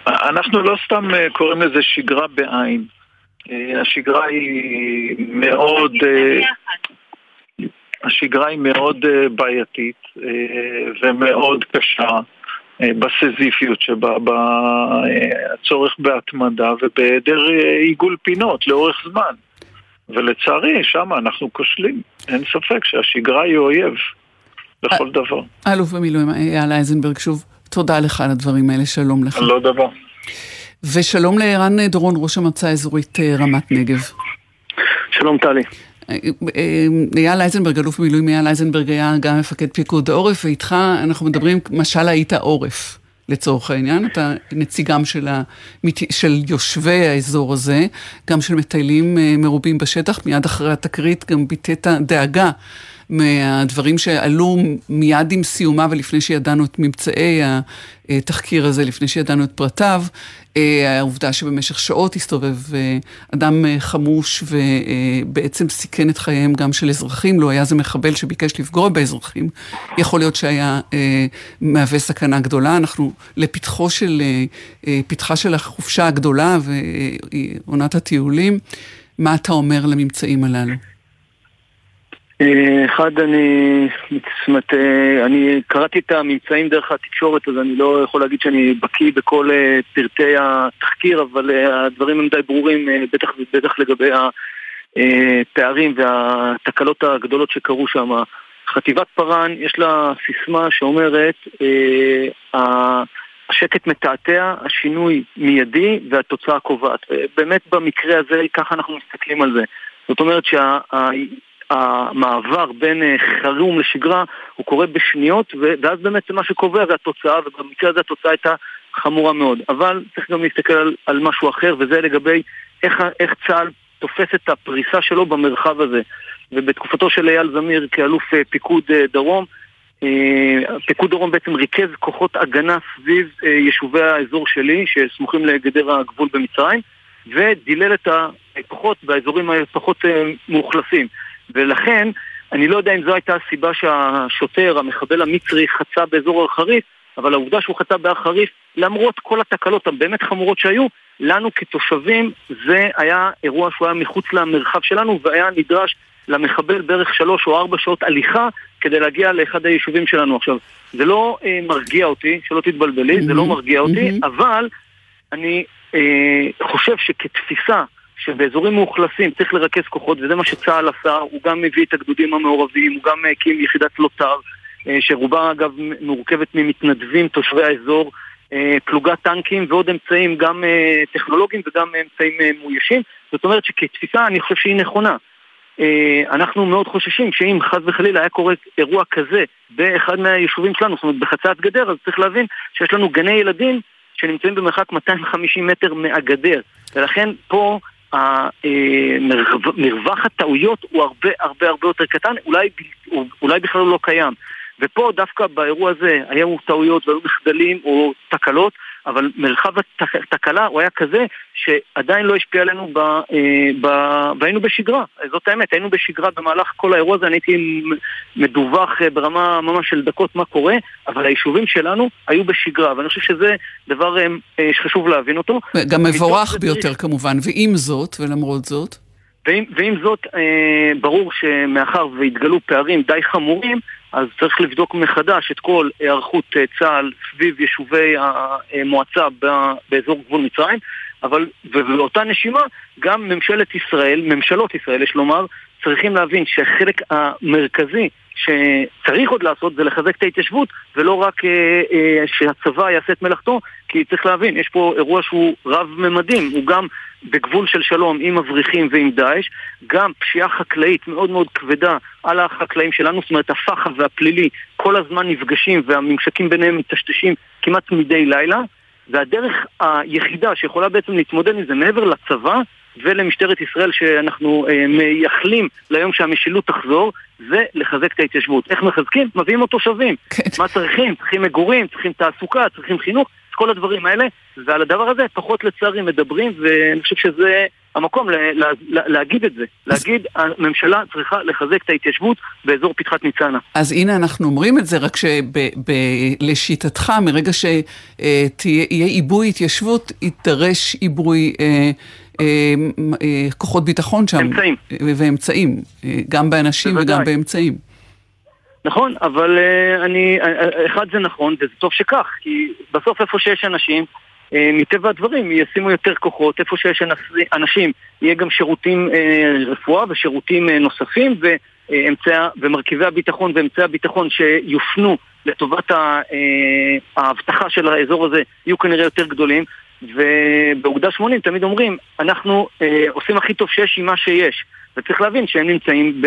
אנחנו לא סתם קוראים לזה שגרה בעין. השגרה היא מאוד... השגרה היא מאוד בעייתית ומאוד קשה. אה, בסזיפיות שבה, בצורך בהתמדה ובהיעדר אה, עיגול פינות לאורך זמן. ולצערי, שם אנחנו כושלים. אין ספק שהשגרה היא אויב לכל דבר. אלוף במילואים אייל אייזנברג, שוב, תודה לך על הדברים האלה, שלום לך. לא דבר. ושלום לערן דורון, ראש המועצה האזורית אה, רמת נגב. שלום טלי. אייל אייזנברג, אלוף במילואים אייל אייזנברג היה גם מפקד פיקוד העורף, ואיתך אנחנו מדברים, משל היית עורף. לצורך העניין, אתה נציגם של, ה, של יושבי האזור הזה, גם של מטיילים אה, מרובים בשטח, מיד אחרי התקרית גם ביטאת דאגה מהדברים שעלו מיד עם סיומה ולפני שידענו את ממצאי התחקיר הזה, לפני שידענו את פרטיו, אה, העובדה שבמשך שעות הסתובב אה, אדם אה, חמוש ובעצם סיכן את חייהם גם של אזרחים, לו היה זה מחבל שביקש לפגוע באזרחים, יכול להיות שהיה מהווה סכנה גדולה. אנחנו לפתחו של, פתחה של החופשה הגדולה ועונת הטיולים. מה אתה אומר לממצאים הללו? אחד, אני, זאת אני קראתי את הממצאים דרך התקשורת, אז אני לא יכול להגיד שאני בקיא בכל אה, פרטי התחקיר, אבל אה, הדברים הם די ברורים, אה, בטח, בטח לגבי הפערים והתקלות הגדולות שקרו שם. חטיבת פארן, יש לה סיסמה שאומרת, השקט מתעתע, השינוי מיידי והתוצאה קובעת. באמת במקרה הזה, ככה אנחנו מסתכלים על זה. זאת אומרת שה... המעבר בין אה, חירום לשגרה הוא קורה בשניות ואז באמת מה שקובע זה התוצאה ובמקרה הזה התוצאה הייתה חמורה מאוד. אבל צריך גם להסתכל על, על משהו אחר וזה לגבי איך, איך צה"ל תופס את הפריסה שלו במרחב הזה. ובתקופתו של אייל זמיר כאלוף אה, פיקוד אה, דרום פיקוד דרום בעצם ריכז כוחות הגנה סביב יישובי האזור שלי שסמוכים לגדר הגבול במצרים ודילל את הכוחות באזורים הפחות מאוכלסים ולכן, אני לא יודע אם זו הייתה הסיבה שהשוטר, המחבל המצרי, חצה באזור הר חריף, אבל העובדה שהוא חצה בהר חריף, למרות כל התקלות הבאמת חמורות שהיו, לנו כתושבים זה היה אירוע שהוא היה מחוץ למרחב שלנו והיה נדרש למחבל בערך שלוש או ארבע שעות הליכה כדי להגיע לאחד היישובים שלנו. עכשיו, זה לא אה, מרגיע אותי, שלא תתבלבלי, mm-hmm. זה לא. מרגיע אותי, mm-hmm. אבל אני אה, חושב שכתפיסה שבאזורים מאוכלסים צריך לרכז כוחות, וזה מה שצה"ל עשה, הוא גם מביא את הגדודים המעורבים, הוא גם הקים יחידת לוט"ר, אה, שרובה אגב מורכבת ממתנדבים תושבי האזור, אה, פלוגת טנקים ועוד אמצעים גם אה, טכנולוגיים וגם אמצעים מאוישים. זאת אומרת שכתפיסה אני חושב שהיא נכונה. אנחנו מאוד חוששים שאם חס וחלילה היה קורה אירוע כזה באחד מהיישובים שלנו, זאת אומרת בחצת גדר, אז צריך להבין שיש לנו גני ילדים שנמצאים במרחק 250 מטר מהגדר. ולכן פה מרווח הטעויות הוא הרבה הרבה הרבה יותר קטן, אולי, אולי בכלל הוא לא קיים. ופה דווקא באירוע הזה היו טעויות והיו מחדלים או תקלות, אבל מרחב התקלה הוא היה כזה שעדיין לא השפיע עלינו, ב, אה, ב, והיינו בשגרה, זאת האמת, היינו בשגרה במהלך כל האירוע הזה, אני הייתי מדווח אה, ברמה ממש של דקות מה קורה, אבל היישובים שלנו היו בשגרה, ואני חושב שזה דבר אה, שחשוב להבין אותו. גם מבורך ביותר כמובן, ועם זאת, ולמרות זאת? ועם, ועם זאת, אה, ברור שמאחר והתגלו פערים די חמורים, אז צריך לבדוק מחדש את כל היערכות אה, צה"ל סביב יישובי המועצה באזור גבול מצרים, אבל ובאותה נשימה גם ממשלת ישראל, ממשלות ישראל יש לומר, צריכים להבין שהחלק המרכזי שצריך עוד לעשות זה לחזק את ההתיישבות ולא רק אה, אה, שהצבא יעשה את מלאכתו כי צריך להבין, יש פה אירוע שהוא רב-ממדים, הוא גם בגבול של שלום עם מבריחים ועם דאעש, גם פשיעה חקלאית מאוד מאוד כבדה על החקלאים שלנו, זאת אומרת הפח"ע והפלילי כל הזמן נפגשים והממשקים ביניהם מטשטשים כמעט מדי לילה והדרך היחידה שיכולה בעצם להתמודד עם זה מעבר לצבא ולמשטרת ישראל שאנחנו אה, מייחלים ליום שהמשילות תחזור, זה לחזק את ההתיישבות. איך מחזקים? מביאים עוד תושבים. כן. מה צריכים? צריכים מגורים, צריכים תעסוקה, צריכים חינוך, כל הדברים האלה, ועל הדבר הזה פחות לצערי מדברים, ואני חושב שזה המקום לה, לה, לה, להגיד את זה. להגיד, הממשלה צריכה לחזק את ההתיישבות באזור פתחת ניצנה. אז הנה אנחנו אומרים את זה, רק שלשיטתך, מרגע שיהיה עיבוי התיישבות, יידרש עיבוי... אה, אה, אה, כוחות ביטחון שם. אמצעים. ואמצעים, גם באנשים בוודאי. וגם באמצעים. נכון, אבל אני, אחד זה נכון, וזה טוב שכך, כי בסוף איפה שיש אנשים, אה, מטבע הדברים ישימו יותר כוחות, איפה שיש אנשים יהיה גם שירותים אה, רפואה ושירותים אה, נוספים ואמצע, ומרכיבי הביטחון ואמצעי הביטחון שיופנו לטובת האבטחה של האזור הזה יהיו כנראה יותר גדולים. ובאוגדה 80 תמיד אומרים, אנחנו עושים הכי טוב שיש עם מה שיש וצריך להבין שהם נמצאים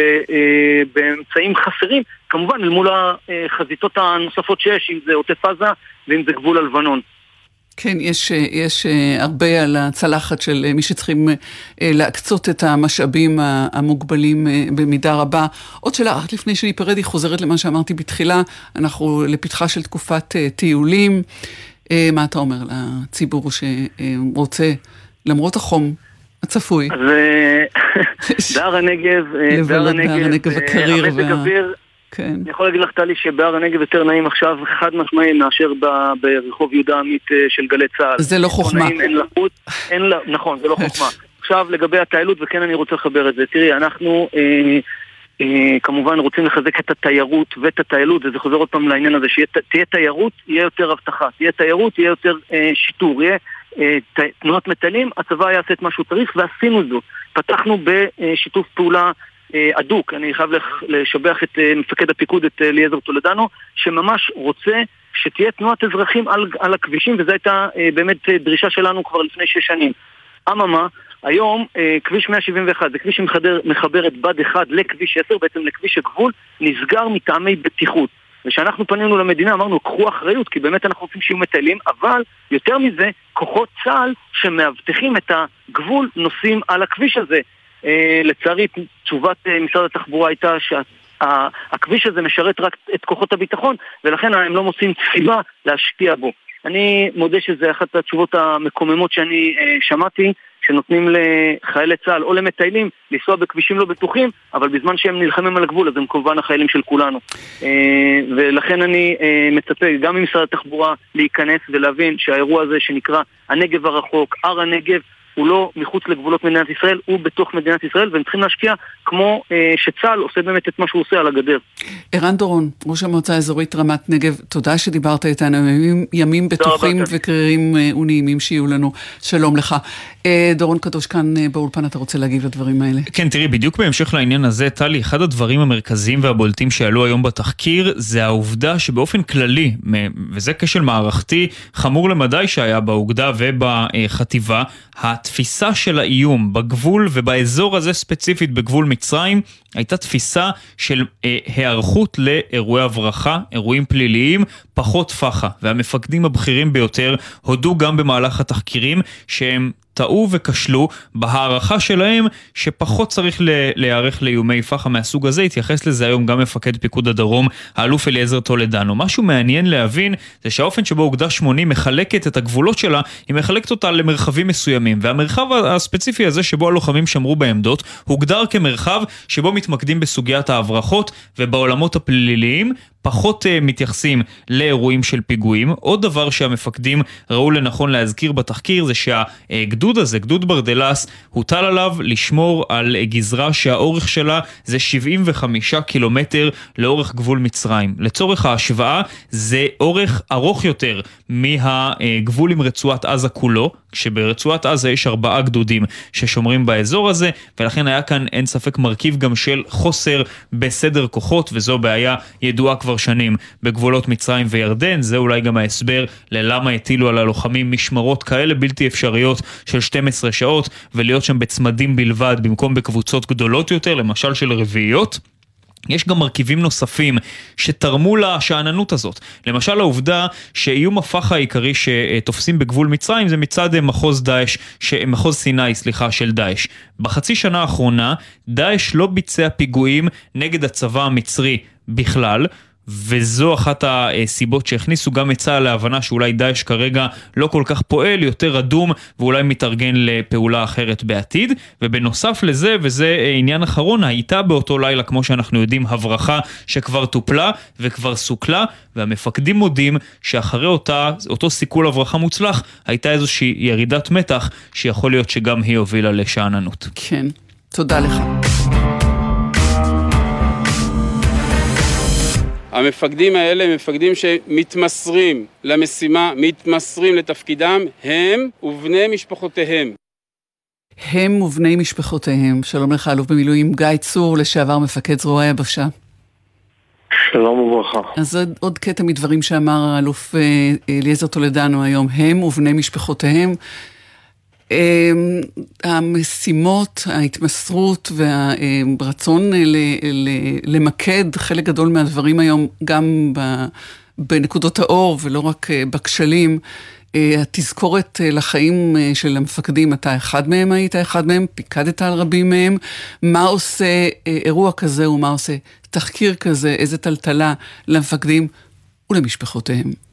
באמצעים חסרים, כמובן אל מול החזיתות הנוספות שיש, אם זה עוטף עזה ואם זה גבול הלבנון. כן, יש, יש אה, הרבה על הצלחת של אה, מי שצריכים אה, להקצות את המשאבים המוגבלים במידה רבה. עוד שאלה, רק לפני שניפרד, היא חוזרת למה שאמרתי בתחילה, אנחנו לפתחה של תקופת טיולים. מה אתה אומר לציבור שרוצה, למרות החום הצפוי? אז בהר הנגב, בהר הנגב, המזג אוויר... כן. אני יכול להגיד לך, טלי, שבהר הנגב יותר נעים עכשיו חד משמעי מאשר ברחוב יהודה עמית אה, של גלי צה"ל. זה לא חוכמה. נעים, אין לחוץ, אין לה, נכון, זה לא חוכמה. עכשיו לגבי הטיילות, וכן אני רוצה לחבר את זה. תראי, אנחנו אה, אה, כמובן רוצים לחזק את התיירות ואת הטיילות, וזה חוזר עוד פעם לעניין הזה, שתהיה תיירות, יהיה יותר אבטחה. תהיה תיירות, יהיה יותר אה, שיטור. יהיה אה, תנועת מטיילים, הצבא יעשה את מה שהוא צריך, ועשינו זאת. פתחנו בשיתוף פעולה אה, הדוק, אני חייב לשבח את אה, מפקד הפיקוד, את אה, אליעזר טולדנו, שממש רוצה שתהיה תנועת אזרחים על, על הכבישים, וזו הייתה באמת דרישה שלנו כבר לפני שש שנים. אממה, היום כביש 171 זה כביש שמחבר את בד 1 לכביש 10, בעצם לכביש הגבול, נסגר מטעמי בטיחות. וכשאנחנו פנינו למדינה אמרנו, קחו אחריות, כי באמת אנחנו רוצים שיהיו מטיילים, אבל יותר מזה, כוחות צה"ל שמאבטחים את הגבול נוסעים על הכביש הזה. אה, לצערי, תשובת אה, משרד התחבורה הייתה שהכביש הזה משרת רק את כוחות הביטחון, ולכן הם לא מוצאים סיבה להשקיע בו. אני מודה שזו אחת התשובות המקוממות שאני אה, שמעתי, שנותנים לחיילי צה"ל או למטיילים לנסוע בכבישים לא בטוחים, אבל בזמן שהם נלחמים על הגבול אז הם כמובן החיילים של כולנו. ולכן אני מצפה גם ממשרד התחבורה להיכנס ולהבין שהאירוע הזה שנקרא הנגב הרחוק, הר הנגב, הוא לא מחוץ לגבולות מדינת ישראל, הוא בתוך מדינת ישראל, והם צריכים להשקיע כמו אה, שצה"ל עושה באמת את מה שהוא עושה על הגדר. ערן דורון, ראש המועצה האזורית רמת נגב, תודה שדיברת איתנו, ימים, ימים בטוחים וקרירים אה, ונעימים שיהיו לנו. שלום לך. אה, דורון קדוש כאן אה, באולפן, אתה רוצה להגיב לדברים האלה? כן, תראי, בדיוק בהמשך לעניין הזה, טלי, אחד הדברים המרכזיים והבולטים שעלו היום בתחקיר, זה העובדה שבאופן כללי, וזה כשל מערכתי חמור למדי שהיה באוגדה ובחטיבה, התפיסה של האיום בגבול ובאזור הזה ספציפית בגבול מצרים הייתה תפיסה של אה, היערכות לאירועי הברחה, אירועים פליליים, פחות פח"ע. והמפקדים הבכירים ביותר הודו גם במהלך התחקירים שהם טעו וכשלו בהערכה שלהם שפחות צריך להיערך לאיומי פח"ע מהסוג הזה, התייחס לזה היום גם מפקד פיקוד הדרום, האלוף אליעזר טולדנו. משהו מעניין להבין זה שהאופן שבו אוגדה 80 מחלקת את הגבולות שלה, היא מחלקת אותה למרחבים מסוימים, והמרחב הספציפי הזה שבו הלוחמים שמרו בעמדות, הוגדר כמרחב שבו מתמקדים בסוגיית ההברחות ובעולמות הפליליים, פחות uh, מתייחסים לאירועים של פיגועים. עוד דבר שהמפקדים ראו לנכון להזכיר בתחקיר זה שהגדוד הזה, גדוד ברדלס, הוטל עליו לשמור על גזרה שהאורך שלה זה 75 קילומטר לאורך גבול מצרים. לצורך ההשוואה זה אורך ארוך יותר מהגבול עם רצועת עזה כולו. כשברצועת עזה יש ארבעה גדודים ששומרים באזור הזה, ולכן היה כאן אין ספק מרכיב גם של חוסר בסדר כוחות, וזו בעיה ידועה כבר שנים בגבולות מצרים וירדן, זה אולי גם ההסבר ללמה הטילו על הלוחמים משמרות כאלה בלתי אפשריות של 12 שעות, ולהיות שם בצמדים בלבד במקום בקבוצות גדולות יותר, למשל של רביעיות. יש גם מרכיבים נוספים שתרמו לשאננות הזאת. למשל העובדה שאיום הפח העיקרי שתופסים בגבול מצרים זה מצד מחוז דאעש, מחוז סיני, סליחה, של דאעש. בחצי שנה האחרונה דאעש לא ביצע פיגועים נגד הצבא המצרי בכלל, וזו אחת הסיבות שהכניסו גם את צה"ל להבנה שאולי דאעש כרגע לא כל כך פועל, יותר אדום ואולי מתארגן לפעולה אחרת בעתיד. ובנוסף לזה, וזה עניין אחרון, הייתה באותו לילה, כמו שאנחנו יודעים, הברחה שכבר טופלה וכבר סוכלה, והמפקדים מודים שאחרי אותה, אותו סיכול הברחה מוצלח, הייתה איזושהי ירידת מתח שיכול להיות שגם היא הובילה לשאננות. כן, תודה לך. המפקדים האלה הם מפקדים שמתמסרים למשימה, מתמסרים לתפקידם, הם ובני משפחותיהם. הם ובני משפחותיהם. שלום לך, אלוף במילואים גיא צור, לשעבר מפקד זרוע היבשה. שלום וברכה. אז עוד, עוד קטע מדברים שאמר האלוף אה, אליעזר טולדנו היום, הם ובני משפחותיהם. אמ, המשימות, ההתמסרות והרצון למקד חלק גדול מהדברים היום גם בנקודות האור ולא רק אה, בכשלים. אה, התזכורת אה, לחיים של המפקדים, אתה אחד מהם היית אחד מהם, פיקדת על רבים מהם. מה עושה אירוע כזה ומה עושה תחקיר כזה, איזה טלטלה למפקדים ולמשפחותיהם?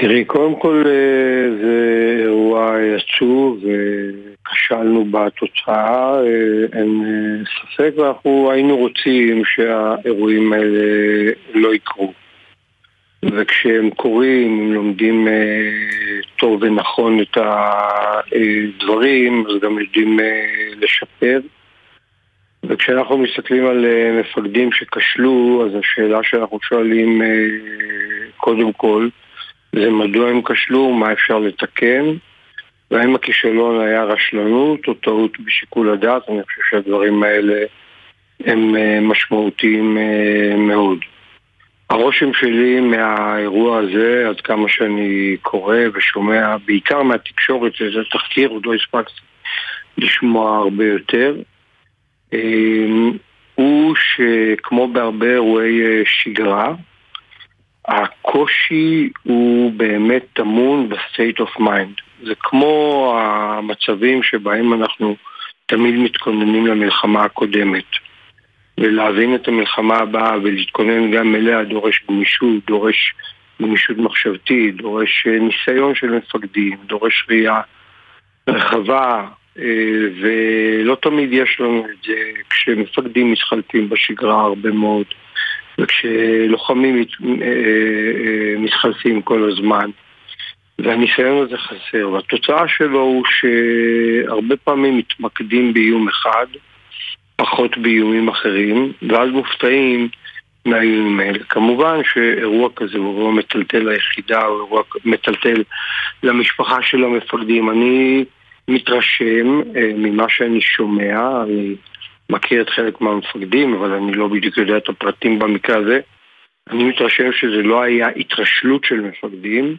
תראי, קודם כל אה, זה אירוע עצוב וכשלנו בתוצאה, אה, אין אה, ספק, ואנחנו היינו רוצים שהאירועים האלה לא יקרו. וכשהם קורים, אם לומדים טוב ונכון את הדברים, אז גם יודעים לשפר. וכשאנחנו מסתכלים על מפקדים שכשלו, אז השאלה שאנחנו שואלים קודם כל, זה מדוע הם כשלו, מה אפשר לתקן, והאם הכישלון היה רשלנות או טעות בשיקול הדעת, אני חושב שהדברים האלה הם אה, משמעותיים אה, מאוד. הרושם שלי מהאירוע הזה, עד כמה שאני קורא ושומע, בעיקר מהתקשורת, זה תחקיר, עוד לא הספקתי לשמוע הרבה יותר, אה, הוא שכמו בהרבה אירועי שגרה, הקושי הוא באמת טמון ב-state of mind. זה כמו המצבים שבהם אנחנו תמיד מתכוננים למלחמה הקודמת. ולהבין את המלחמה הבאה ולהתכונן גם אליה דורש גמישות, דורש גמישות מחשבתית, דורש אה, ניסיון של מפקדים, דורש ראייה רחבה, אה, ולא תמיד יש לנו את זה כשמפקדים מתחלפים בשגרה הרבה מאוד. וכשלוחמים אה, אה, מתחלפים כל הזמן. והניסיון הזה חסר, והתוצאה שלו הוא שהרבה פעמים מתמקדים באיום אחד, פחות באיומים אחרים, ואז מופתעים מהאיומים האלה. כמובן שאירוע כזה הוא אירוע מטלטל ליחידה, הוא אירוע מטלטל למשפחה של המפקדים. אני מתרשם אה, ממה שאני שומע, אני מכיר את חלק מהמפקדים, אבל אני לא בדיוק יודע את הפרטים במקרה הזה. אני מתרשם שזה לא היה התרשלות של מפקדים,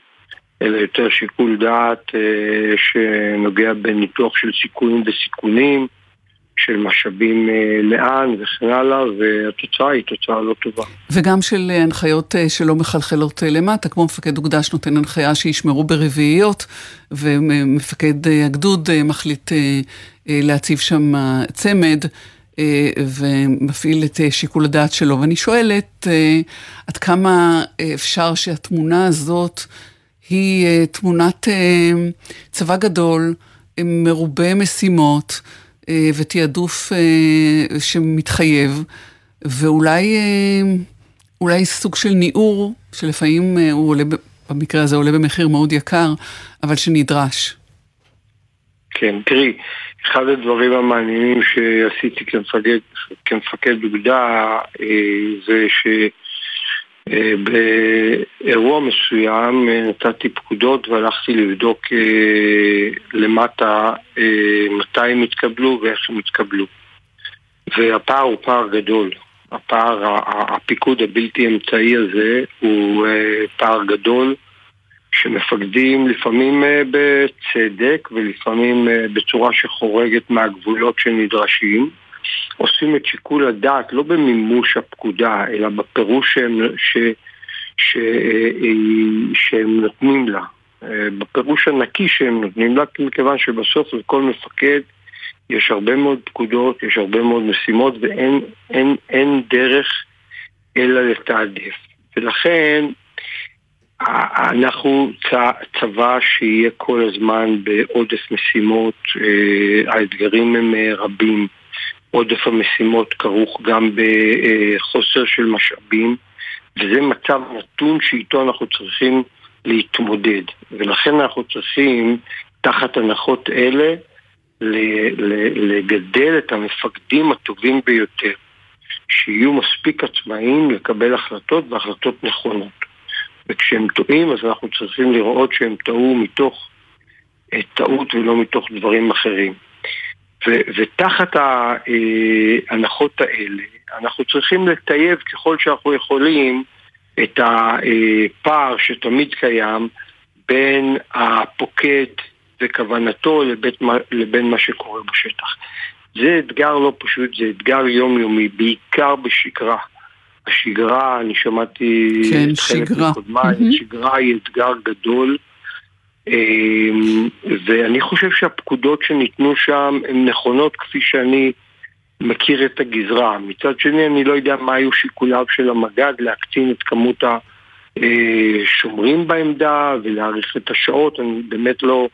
אלא יותר שיקול דעת אה, שנוגע בניתוח של סיכונים וסיכונים, של משאבים אה, לאן וכן הלאה, והתוצאה היא תוצאה לא טובה. וגם של אה, הנחיות אה, שלא מחלחלות אה, למטה, כמו מפקד אוגדה שנותן הנחיה שישמרו ברביעיות, ומפקד אה, הגדוד אה, מחליט אה, אה, להציב שם צמד. אה, ומפעיל את אה, שיקול הדעת שלו. ואני שואלת, אה, עד כמה אפשר שהתמונה הזאת היא תמונת צבא גדול, מרובה משימות ותעדוף שמתחייב, ואולי אולי סוג של ניעור, שלפעמים הוא עולה, במקרה הזה עולה במחיר מאוד יקר, אבל שנדרש. כן, תראי, אחד הדברים המעניינים שעשיתי כמפקד, כמפקד אוגדה אה, זה שבאירוע מסוים אה, נתתי פקודות והלכתי לבדוק אה, למטה מתי הם התקבלו ואיך הם התקבלו. והפער הוא פער גדול. הפער, הפיקוד הבלתי אמצעי הזה הוא פער גדול. שמפקדים לפעמים אה, בצדק ולפעמים אה, בצורה שחורגת מהגבולות שנדרשים, עושים את שיקול הדעת לא במימוש הפקודה, אלא בפירוש שהם, ש, ש, אה, שהם נותנים לה, בפירוש הנקי שהם נותנים לה, מכיוון שבסוף לכל מפקד יש הרבה מאוד פקודות, יש הרבה מאוד משימות ואין אין, אין דרך אלא לתעדף. ולכן אנחנו צבא שיהיה כל הזמן בעודף משימות, אה, האתגרים הם אה, רבים, עודף המשימות כרוך גם בחוסר של משאבים, וזה מצב נתון שאיתו אנחנו צריכים להתמודד. ולכן אנחנו צריכים, תחת הנחות אלה, לגדל את המפקדים הטובים ביותר, שיהיו מספיק עצמאיים לקבל החלטות והחלטות נכונות. וכשהם טועים אז אנחנו צריכים לראות שהם טעו מתוך אה, טעות ולא מתוך דברים אחרים. ו- ותחת ההנחות האלה אנחנו צריכים לטייב ככל שאנחנו יכולים את הפער שתמיד קיים בין הפוקד וכוונתו לבין, לבין מה שקורה בשטח. זה אתגר לא פשוט, זה אתגר יומיומי, בעיקר בשגרה. השגרה, אני שמעתי כן, את חלק מקודמיי, mm-hmm. שגרה היא אתגר גדול, אמ, ואני חושב שהפקודות שניתנו שם הן נכונות כפי שאני מכיר את הגזרה. מצד שני, אני לא יודע מה היו שיקוליו של המג"ד להקטין את כמות השומרים בעמדה ולהאריך את השעות, אני באמת לא,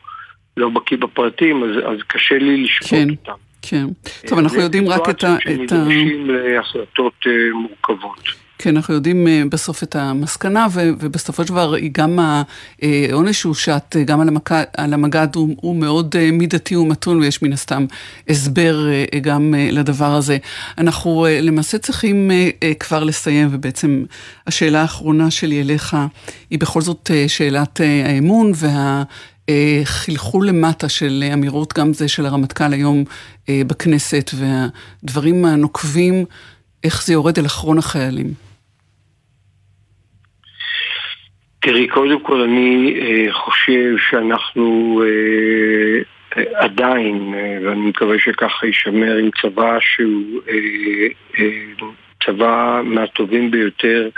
לא בקיא בפרטים, אז, אז קשה לי לשפוט כן. אותם. כן. טוב, אנחנו יודעים רק את ה... שנדרשים להחלטות אה, מורכבות. כן, אנחנו יודעים אה, בסוף את המסקנה, ובסופו של דבר גם העונש שהושת גם על, המק... על המג"ד הוא, הוא מאוד אה, מידתי ומתון, ויש מן הסתם הסבר גם לדבר הזה. אנחנו למעשה צריכים כבר לסיים, ובעצם השאלה האחרונה שלי אליך היא בכל זאת שאלת האמון וה... חלחול למטה של אמירות, גם זה של הרמטכ"ל היום אה, בכנסת, והדברים הנוקבים, איך זה יורד אל אחרון החיילים. תראי, קודם כל אני אה, חושב שאנחנו אה, עדיין, ואני מקווה שככה יישמר, עם צבא שהוא צבא מהטובים ביותר,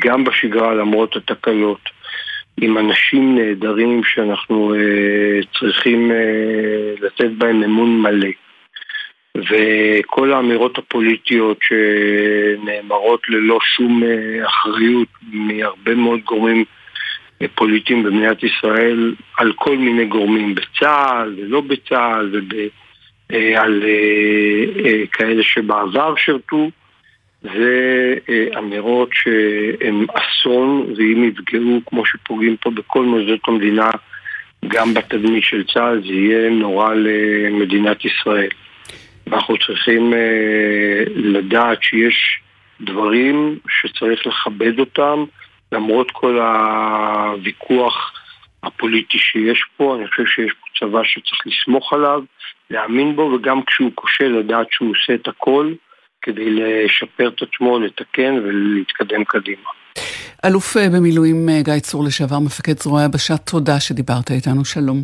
גם בשגרה למרות התקלות. עם אנשים נהדרים שאנחנו uh, צריכים uh, לתת בהם אמון מלא. וכל האמירות הפוליטיות שנאמרות ללא שום uh, אחריות מהרבה מאוד גורמים uh, פוליטיים במדינת ישראל, על כל מיני גורמים, בצה"ל ולא בצה"ל, ועל uh, כאלה שבעבר שירתו, זה אה, אמירות שהן אסון, ואם יפגעו כמו שפוגעים פה בכל מוסדות המדינה, גם בתדמית של צה"ל, זה יהיה נורא למדינת ישראל. ואנחנו צריכים אה, לדעת שיש דברים שצריך לכבד אותם, למרות כל הוויכוח הפוליטי שיש פה, אני חושב שיש פה צבא שצריך לסמוך עליו, להאמין בו, וגם כשהוא כושל לדעת שהוא עושה את הכל. כדי לשפר את עצמו, לתקן ולהתקדם קדימה. אלוף אה, במילואים אה, גיא צור לשעבר, מפקד זרוע היבשה, תודה שדיברת איתנו, שלום.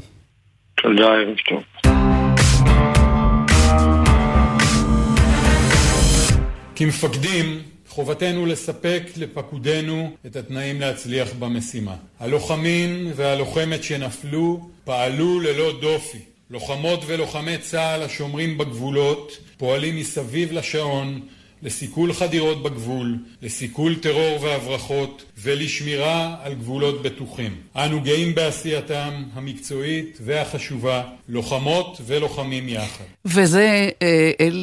תודה, ערב טוב. כמפקדים, חובתנו לספק לפקודינו את התנאים להצליח במשימה. הלוחמים והלוחמת שנפלו פעלו ללא דופי. לוחמות ולוחמי צה"ל השומרים בגבולות פועלים מסביב לשעון לסיכול חדירות בגבול, לסיכול טרור והברחות ולשמירה על גבולות בטוחים. אנו גאים בעשייתם המקצועית והחשובה, לוחמות ולוחמים יחד. וזה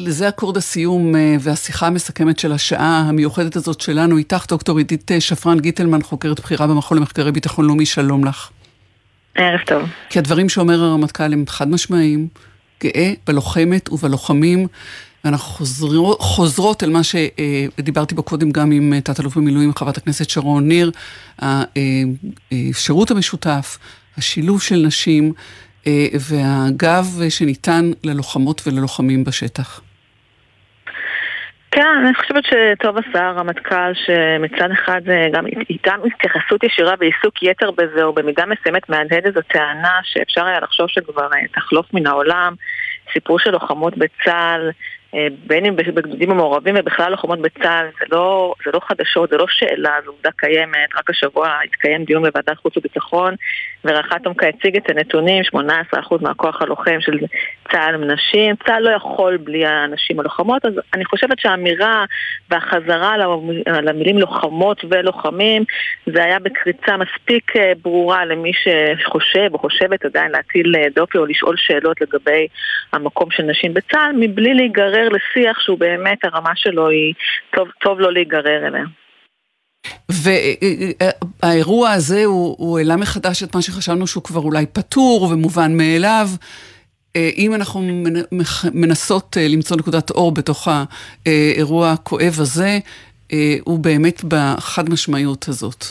זה אקורד הסיום אה, והשיחה המסכמת של השעה המיוחדת הזאת שלנו איתך, דוקטור עידית אה, שפרן גיטלמן, חוקרת בכירה במכון למחקרי ביטחון לאומי, שלום לך. ערב טוב. כי הדברים שאומר הרמטכ"ל הם חד משמעיים, גאה בלוחמת ובלוחמים. ואנחנו חוזר, חוזרות אל מה שדיברתי בו קודם גם עם תת-אלוף במילואים, חברת הכנסת שרון ניר, השירות המשותף, השילוב של נשים והגב שניתן ללוחמות וללוחמים בשטח. כן, אני חושבת שטוב עשה הרמטכ"ל שמצד אחד גם איתנו התייחסות ישירה ועיסוק יתר בזה, או במידה מסוימת מהדהד איזו טענה שאפשר היה לחשוב שכבר תחלוף מן העולם. סיפור של לוחמות בצה"ל, אה, בין אם בגדודים המעורבים ובכלל לוחמות בצה"ל, זה לא, זה לא חדשות, זה לא שאלה, זו עובדה קיימת. רק השבוע התקיים דיון בוועדת חוץ וביטחון ורח"ט הציג את הנתונים, 18% מהכוח הלוחם של צה"ל הם נשים, צה"ל לא יכול בלי הנשים הלוחמות, אז אני חושבת שהאמירה והחזרה למילים לוחמות ולוחמים, זה היה בקריצה מספיק אה, ברורה למי שחושב או חושבת עדיין להטיל אה, דופי או לשאול שאלות לגבי המקום של נשים בצה"ל, מבלי להיגרר לשיח שהוא באמת, הרמה שלו היא, טוב, טוב לא להיגרר אליה. והאירוע הזה הוא, הוא העלה מחדש את מה שחשבנו שהוא כבר אולי פתור ומובן מאליו. אה, אם אנחנו מנסות אה, למצוא נקודת אור בתוך האירוע הכואב הזה, אה, הוא באמת בחד משמעיות הזאת.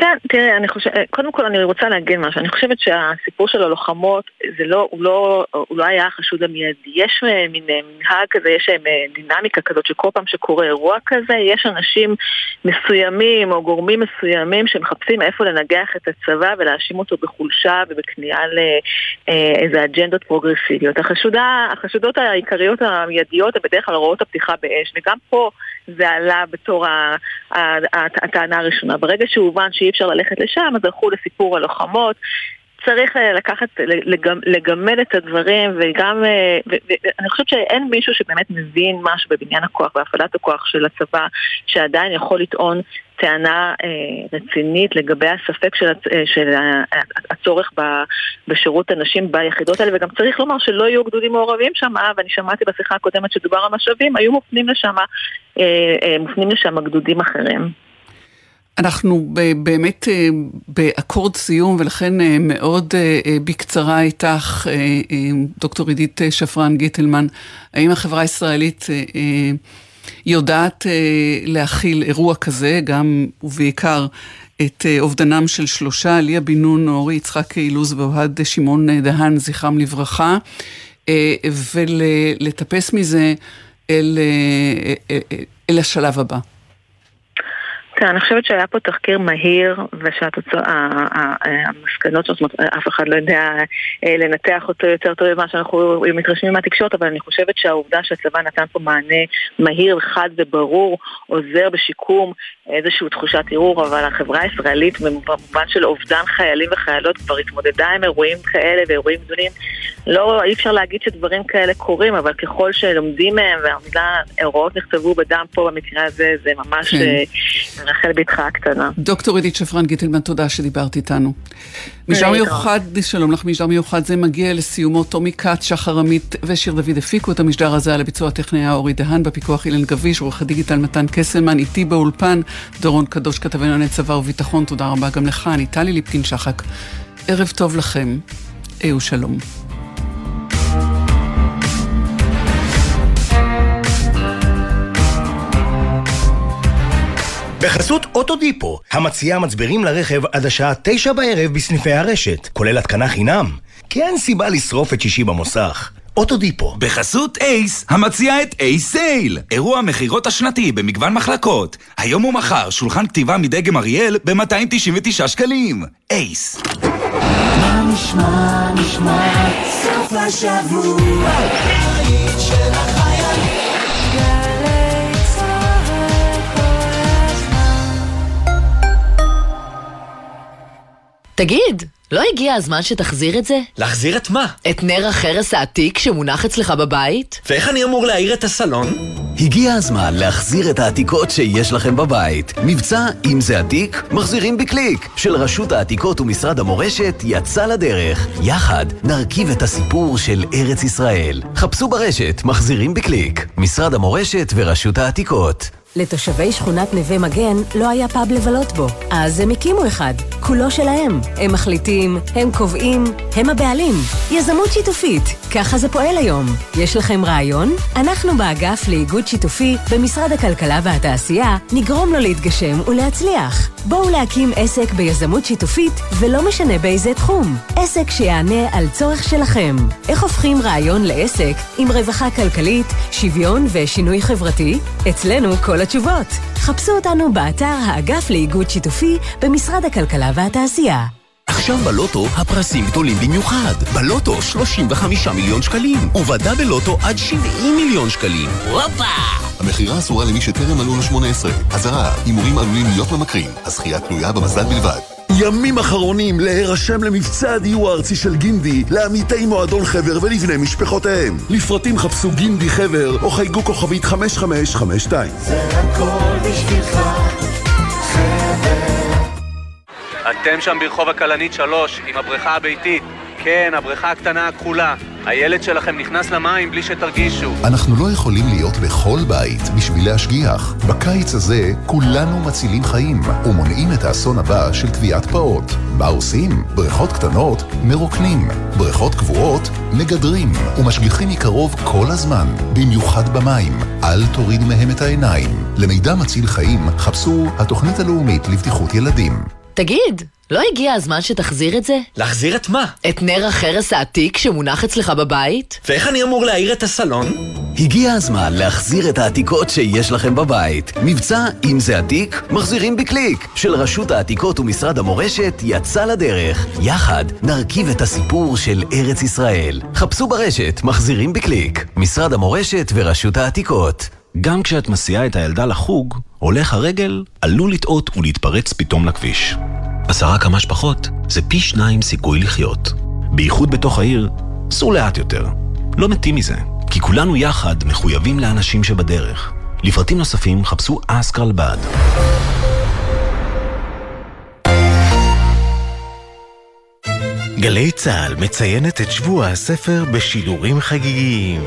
כן, תראה, אני חושבת, קודם כל אני רוצה להגיד משהו, אני חושבת שהסיפור של הלוחמות, זה לא, הוא לא, הוא לא היה החשוד המיידי. יש אה, מין אה, מנהג כזה, יש אה, דינמיקה כזאת שכל פעם שקורה אירוע כזה, יש אנשים מסוימים או גורמים מסוימים שמחפשים איפה לנגח את הצבא ולהאשים אותו בחולשה ובכניעה לאיזה אג'נדות פרוגרסיביות. החשודה, החשודות העיקריות המיידיות הן בדרך כלל הוראות הפתיחה באש, וגם פה זה עלה בתור הטענה הראשונה. ברגע שהובן שהיא אי אפשר ללכת לשם, אז הלכו לסיפור הלוחמות. צריך אה, לקחת, לגמד את הדברים וגם, אה, ואני חושבת שאין מישהו שבאמת מבין משהו בבניין הכוח והפעלת הכוח של הצבא שעדיין יכול לטעון טענה אה, רצינית לגבי הספק של, של הצורך בשירות הנשים ביחידות האלה וגם צריך לומר שלא יהיו גדודים מעורבים שם ואני שמעתי בשיחה הקודמת שדובר על משאבים, היו מופנים לשם, מופנים לשם גדודים אחרים. אנחנו באמת אה, באקורד סיום, ולכן אה, מאוד אה, בקצרה איתך, דוקטור עידית שפרן גיטלמן, האם החברה הישראלית יודעת להכיל אירוע כזה, גם ובעיקר את אובדנם של שלושה, ליה בן נון, אורי יצחק אילוז ואוהד שמעון דהן, זכרם לברכה, ולטפס מזה אל, אל השלב הבא. תראה, אני חושבת שהיה פה תחקיר מהיר, ושהמסקנות, זאת אומרת, אף אחד לא יודע אה, לנתח אותו יותר טוב ממה שאנחנו מתרשמים מהתקשורת, אבל אני חושבת שהעובדה שהצבא נתן פה מענה מהיר, חד וברור, עוזר בשיקום איזושהי תחושת ערעור, אבל החברה הישראלית, במובן של אובדן חיילים וחיילות, כבר התמודדה עם אירועים כאלה ואירועים גדולים. לא, אי אפשר להגיד שדברים כאלה קורים, אבל ככל שלומדים מהם, והמילה, הוראות נכתבו בדם פה במקרה הזה, זה ממש... כן. רחל בתך הקטנה. דוקטור עידית שפרן גיטלמן, תודה שדיברת איתנו. משדר מיוחד, שלום לך, משדר מיוחד זה מגיע לסיומו. טומי כץ, שחר עמית ושיר דוד הפיקו את המשדר הזה על הביצוע הטכני היה אורי דהן, בפיקוח אילן גביש, עורך הדיגיטל מתן קסלמן, איתי באולפן, דורון קדוש, כתבנו לענייני צבא וביטחון, תודה רבה גם לך, אני טלי ליפקין שחק. ערב טוב לכם, אהו שלום. בחסות אוטודיפו, המציעה מצברים לרכב עד השעה תשע בערב בסניפי הרשת, כולל התקנה חינם. כי אין סיבה לשרוף את שישי במוסך. אוטודיפו. בחסות אייס, המציע את אייס סייל. אירוע מכירות השנתי במגוון מחלקות. היום ומחר שולחן כתיבה מדגם אריאל ב-299 שקלים. אייס. מה נשמע, נשמע, סוף השבוע, תגיד, לא הגיע הזמן שתחזיר את זה? להחזיר את מה? את נר החרס העתיק שמונח אצלך בבית? ואיך אני אמור להאיר את הסלון? הגיע הזמן להחזיר את העתיקות שיש לכם בבית. מבצע אם זה עתיק, מחזירים בקליק, של רשות העתיקות ומשרד המורשת יצא לדרך. יחד נרכיב את הסיפור של ארץ ישראל. חפשו ברשת מחזירים בקליק, משרד המורשת ורשות העתיקות. לתושבי שכונת נווה מגן לא היה פאב לבלות בו, אז הם הקימו אחד. כולו שלהם. הם מחליטים, הם קובעים, הם הבעלים. יזמות שיתופית, ככה זה פועל היום. יש לכם רעיון? אנחנו באגף לאיגוד שיתופי במשרד הכלכלה והתעשייה נגרום לו להתגשם ולהצליח. בואו להקים עסק ביזמות שיתופית, ולא משנה באיזה תחום. עסק שיענה על צורך שלכם. איך הופכים רעיון לעסק עם רווחה כלכלית, שוויון ושינוי חברתי? אצלנו כל התשובות. חפשו אותנו באתר האגף לאיגוד שיתופי במשרד הכלכלה והתעשייה. עכשיו בלוטו הפרסים גדולים במיוחד. בלוטו 35 מיליון שקלים, ובדה בלוטו עד 70 מיליון שקלים. הופה! המכירה אסורה למי שטרם מלאו לו 18. אזהרה, הימורים עלולים להיות ממכרים. הזכייה תלויה במזל בלבד. ימים אחרונים להירשם למבצע הדיור הארצי של גינדי לעמיתי מועדון חבר ולבני משפחותיהם. לפרטים חפשו גינדי חבר או חייגו כוכבית 5552. זה הכל בשבילך. אתם שם ברחוב הכלנית 3 עם הבריכה הביתית. כן, הבריכה הקטנה הכחולה. הילד שלכם נכנס למים בלי שתרגישו. אנחנו לא יכולים להיות בכל בית בשביל להשגיח. בקיץ הזה כולנו מצילים חיים ומונעים את האסון הבא של טביעת פעוט. מה עושים? בריכות קטנות מרוקנים, בריכות קבועות מגדרים ומשגיחים מקרוב כל הזמן, במיוחד במים. אל תורידו מהם את העיניים. למידע מציל חיים חפשו התוכנית הלאומית לבטיחות ילדים. תגיד, לא הגיע הזמן שתחזיר את זה? להחזיר את מה? את נר החרס העתיק שמונח אצלך בבית? ואיך אני אמור להאיר את הסלון? הגיע הזמן להחזיר את העתיקות שיש לכם בבית. מבצע אם זה עתיק, מחזירים בקליק, של רשות העתיקות ומשרד המורשת יצא לדרך. יחד נרכיב את הסיפור של ארץ ישראל. חפשו ברשת מחזירים בקליק, משרד המורשת ורשות העתיקות. גם כשאת מסיעה את הילדה לחוג, הולך הרגל עלול לטעות ולהתפרץ פתאום לכביש. עשרה כמה שפחות זה פי שניים סיכוי לחיות. בייחוד בתוך העיר, סעו לאט יותר. לא מתים מזה, כי כולנו יחד מחויבים לאנשים שבדרך. לפרטים נוספים חפשו אסק גלי צה"ל מציינת את שבוע הספר בשידורים חגיגיים.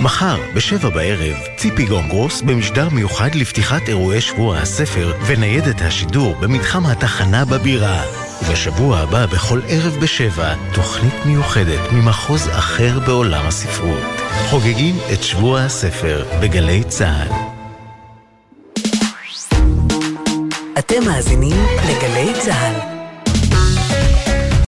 מחר, בשבע בערב, ציפי גונגרוס במשדר מיוחד לפתיחת אירועי שבוע הספר וניידת השידור במתחם התחנה בבירה. ובשבוע הבא, בכל ערב בשבע, תוכנית מיוחדת ממחוז אחר בעולם הספרות. חוגגים את שבוע הספר בגלי צה"ל. אתם מאזינים לגלי צה"ל.